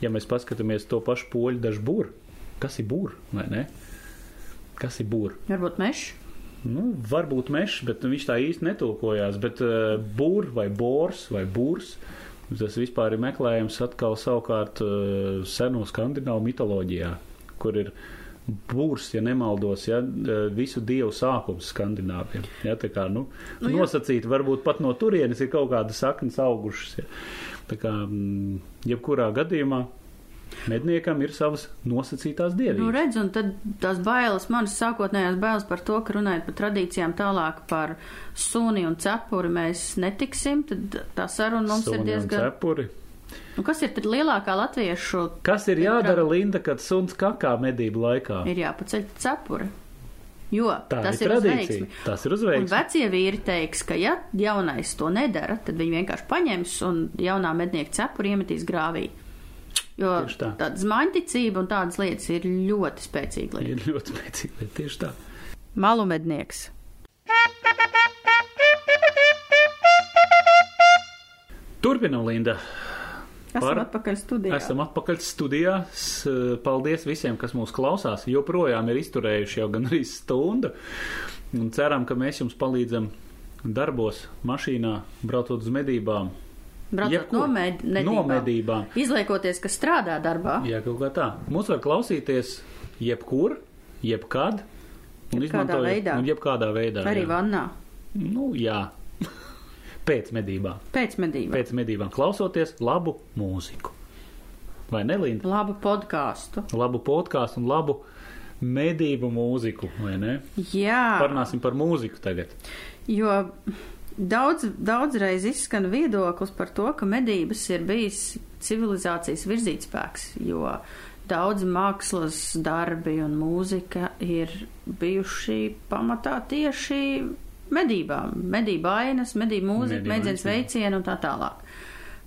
Ja mēs paskatāmies to pašu poļu dažu būru, kas ir būra vai ne? Kas ir būra? Varbūt mešs. Nu, varbūt mežs, bet viņš tā īsti netulkojās. Bet uh, būr vai bors vai būrs, tas vispār ir meklējams atkal savukārt uh, seno skandināvu mitoloģijā, kur ir būrs, ja nemaldos, ja, uh, visu dievu sākums skandināviem. Ja, tā kā, nu, Nu, jā. nosacīt, varbūt pat no turienes ir kaut kāda saknes augušas. Ja. Tā kā, mm, jebkurā gadījumā, medniekam ir savas nosacītās dievības. Nu, redz, un tad tās bailes, manas sākotnējās bailes par to, ka runājot par tradīcijām tālāk par suni un cepuri mēs netiksim, tad tā saruna mums Suni ir un diezgan. cepuri. Nu, kas ir tad lielākā latviešu? Kas ir jādara, Linda, kad suns kakā medību laikā? Ir jāpaceļ cepuri. Jo Tā tas ir ir tradīcija. Tas ir uz Un vecie vīri teiks, ka ja jaunais to nedara, tad viņi vienkārši paņems un jaunā mednieka cepuri iemetīs grāvī. Jo tā. tāda zmaņticība un tādas lietas ir ļoti spēcīga lieta. Ir ļoti spēcīgi, bet tieši tā. Malu mednieks. Turpinam, Linda. Esam Par- atpakaļ studijā. Esam atpakaļ studijā. Paldies visiem, kas mūs klausās. Joprojām ir izturējuši jau gan arī stundu. Un ceram, ka mēs jums palīdzam darbos, mašīnā, braucot uz medībām. Braucot Jebkur. no, med medībām. No medībām. Izliekoties, ka strādā darbā. Jā, kaut kā tā. Mūs var klausīties jebkur, jebkad. Un Jebkādā veidā. Un jebkādā veidā. Arī jā. vannā. Nu, jā. Pēc medībām. Pēc medībām. Pēc medībām klausoties labu mūziku. Vai ne, Linda? Labu podkāstu. Labu podkāstu un labu medību mūziku, vai ne? Jā. Parunāsim par mūziku tagad. Jo daudz, daudzreiz izskan viedoklis par to, ka medības ir bijis civilizācijas virzītspēks, jo daudz mākslas darbi un mūzika ir bijuši pamatā tieši medībām. Medību ainas, medību mūzika, Medību mēdzienas veicieni un tā tālāk.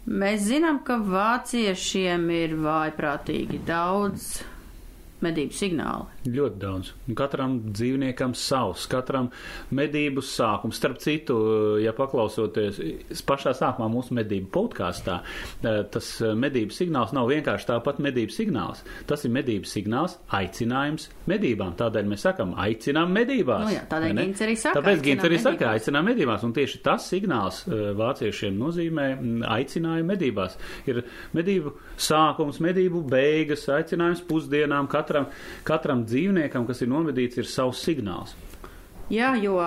Mēs zinām, ka vāciešiem ir vājprātīgi daudz medību signāli. Ļoti daudz. Katram dzīvniekam savs, katram medību sākums. Starp citu, ja paklausoties pašā sākumā mūsu medību podkāstā, tas medību signāls nav vienkārši tāpat medību signāls. Tas ir medību signāls, aicinājums medībām. Tādēļ mēs sakam, aicinām medībās. Nu jā, tādēļ? Gints arī saka, Tāpēc Gints arī saka, aicinām medībās. Un tieši tas signāls eh, vāciešiem nozīmē mm, aicinājumu medībās. Ir medību sākums, medību beigas, aicinājums pusdienām. Katram, katram dzīvniekam, kas ir nomedīts, ir savs signāls. Jā, jo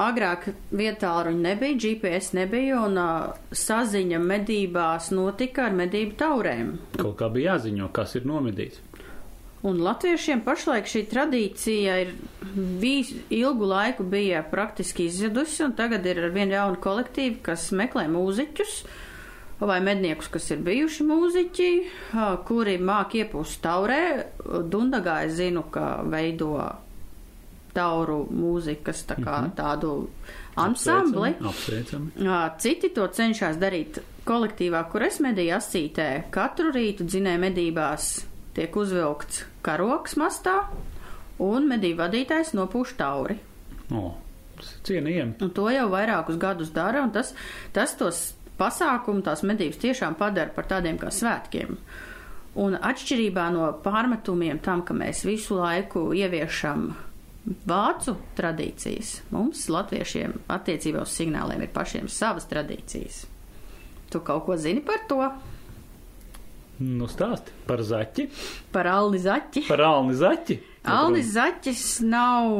agrāk vietā ruņa nebija, GPS nebija un uh, saziņa medībās notika ar medību taurēm. Kaut kā bija jāziņo, kas ir nomedīts. Un latviešiem pašlaik šī tradīcija ir visu ilgu laiku bija praktiski izzudusi, un tagad ir ar vien jaunu kolektīvu, kas meklē mūziķus vai medniekus, kas ir bijuši mūziķi, kuri māk iepūst taurē. Dundagā es zinu, ka veido tauru mūzikas tā kā, tādu ansambli. Apsveicami. Ā, Citi to cenšas darīt kolektīvā, kur es medīju asītē. Katru rītu dzinēju medībās tiek uzvilkts karoks mastā, un medību vadītājs nopūš tauri. O, cienījami. Un to jau vairākus gadus dara, un tas, tas tos pasākumu, tās medības tiešām padara par tādiem kā svētkiem. Un atšķirībā no pārmetumiem tam, ka mēs visu laiku ieviešam vācu tradīcijas, mums, latviešiem, attiecībā uz signāliem ir pašiem savas tradīcijas. Tu kaut ko zini par to? Nu, stāsti par zaķi, Par Alni Zaķi? par Alni zaķi. Alnis Zaķis nav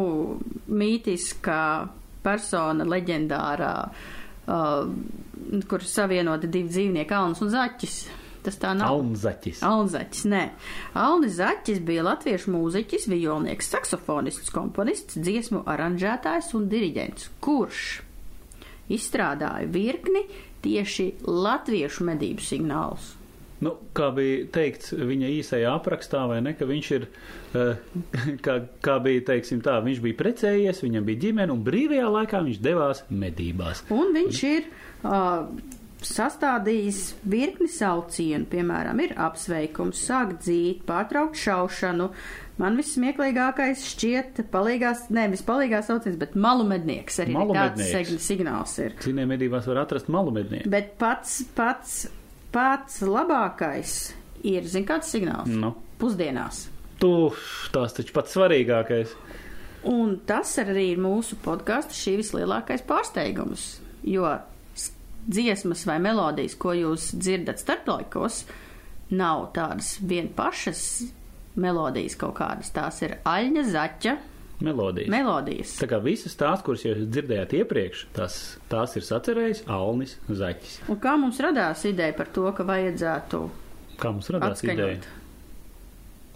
mītiskā persona leģendārā, uh, kur savienoti divi dzīvnieki, Alnis un Zaķis. Tas tā nav. Alni zaķis. Alnzaķis, nē. Alnis Zaķis bija latviešu mūziķis, vijolnieks, saksofonists, komponists, dziesmu aranžētājs un diriģents, kurš izstrādāja virkni tieši latviešu medību signālus. Nu, kā bija teikts viņa īsajā aprakstā, vai ne, ka viņš ir, eh, kā, kā bija, teiksim tā, viņš bija precējies, viņam bija ģimene, un brīvajā laikā viņš devās medībās. Un viņš ir uh, sastādījis virkni saucienu, piemēram, ir apsveikums, sākt dzīt, pārtraukt šaušanu. Man vissmieklīgākais šķiet palīgās, ne, vispalīgās sauciens, bet malu mednieks arī Malu ir tāds signāls ir. Cīnē medībās var atrast malu mednieku. Bet pats, pats, pats labākais ir, zin kāds signāls? Nu, Pusdienās. tu, tās taču pats svarīgākais. Un tas arī ir mūsu podkāstu šī vislielākais pārsteigums, jo dziesmas vai melodijas, ko jūs dzirdat starplaikos, nav tādas vien pašas melodijas kaut kādas. Tās ir aļņa zaķa Melodijas. melodijas. Tā kā visas tās, kuras jūs dzirdējāt iepriekš, tās, tās ir sacerējis Alnis Zaķis. Un kā mums radās ideja par to, ka vajadzētu Kā mums radās ideja? atskaņot?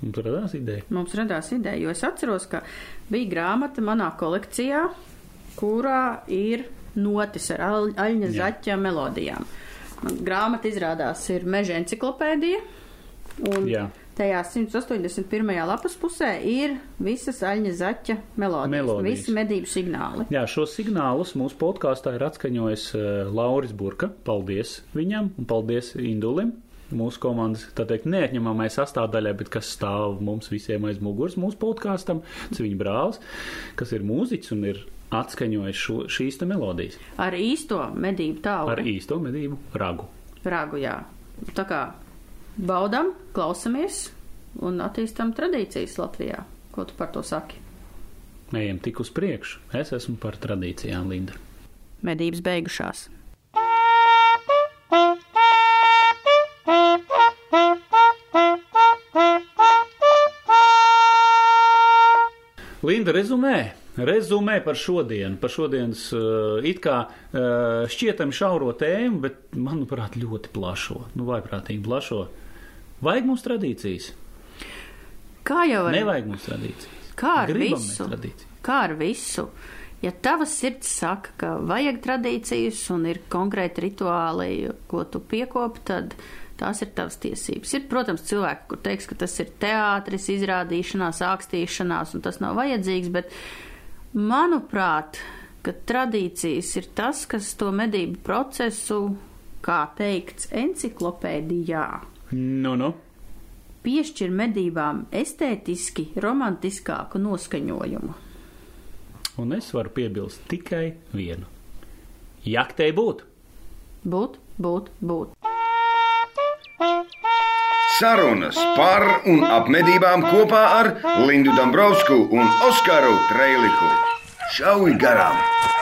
Mums radās ideja. Mums radās ideja, jo es atceros, ka bija grāmata manā kolekcijā, kurā ir notis ar aļņa Jā. zaķa melodijām. Man grāmata izrādās ir meža enciklopēdija, un Jā. Tajā 181. lapas pusē ir visas aļņa zaķa melodijas, Melodijas. visi medību signāli. Jā, šos signālus mūsu podkāstā ir atskaņojis uh, Lauris Burka. Paldies viņam un paldies Indulim. Mūsu komandas, tā teikt, neatņemamai sastāvdaļai, bet kas stāv mums visiem aiz muguras mūsu podkāstam, tas viņa brālis, kas ir mūziķis un ir atskaņojis šo, šīs te melodijas Ar īsto medību tālu ar īsto medību ragu. ragu, jā. Tā kā baudam, klausamies un attīstam tradīcijas Latvijā. Ko tu par to saki? Ejam tik uz priekšu. Es esmu par tradīcijām, Linda. Medības beigušās. Linda, rezumē, rezumē par šodienu, par šodienas uh, it kā uh, šķietami šauro tēmu, bet, manuprāt, ļoti plašo, nu, vaiprātīgi plašo. Vajag mums tradīcijas? Kā jau ar, Nevajag mums tradīcijas. kā ar Gribam visu? Kā ar visu? Ja tava sirds saka, ka vajag tradīcijas un ir konkrēti rituāli, ko tu piekopi, tad tās ir tavas tiesības. Ir, protams, cilvēki, kur teiks, ka tas ir teātris, izrādīšanās, ākstīšanās un tas nav vajadzīgs, bet manuprāt, ka tradīcijas ir tas, kas to medību procesu, kā teikts enciklopēdijā, Nu, nu. piešķir medībām estētiski romantiskāku noskaņojumu. Un es varu piebilst tikai vienu. Jaktei būt! Būt, būt, būt. Sarunas par un ap medībām kopā ar Lindu Dabrovskiju un Oskaru Trēliku. Šauj garām!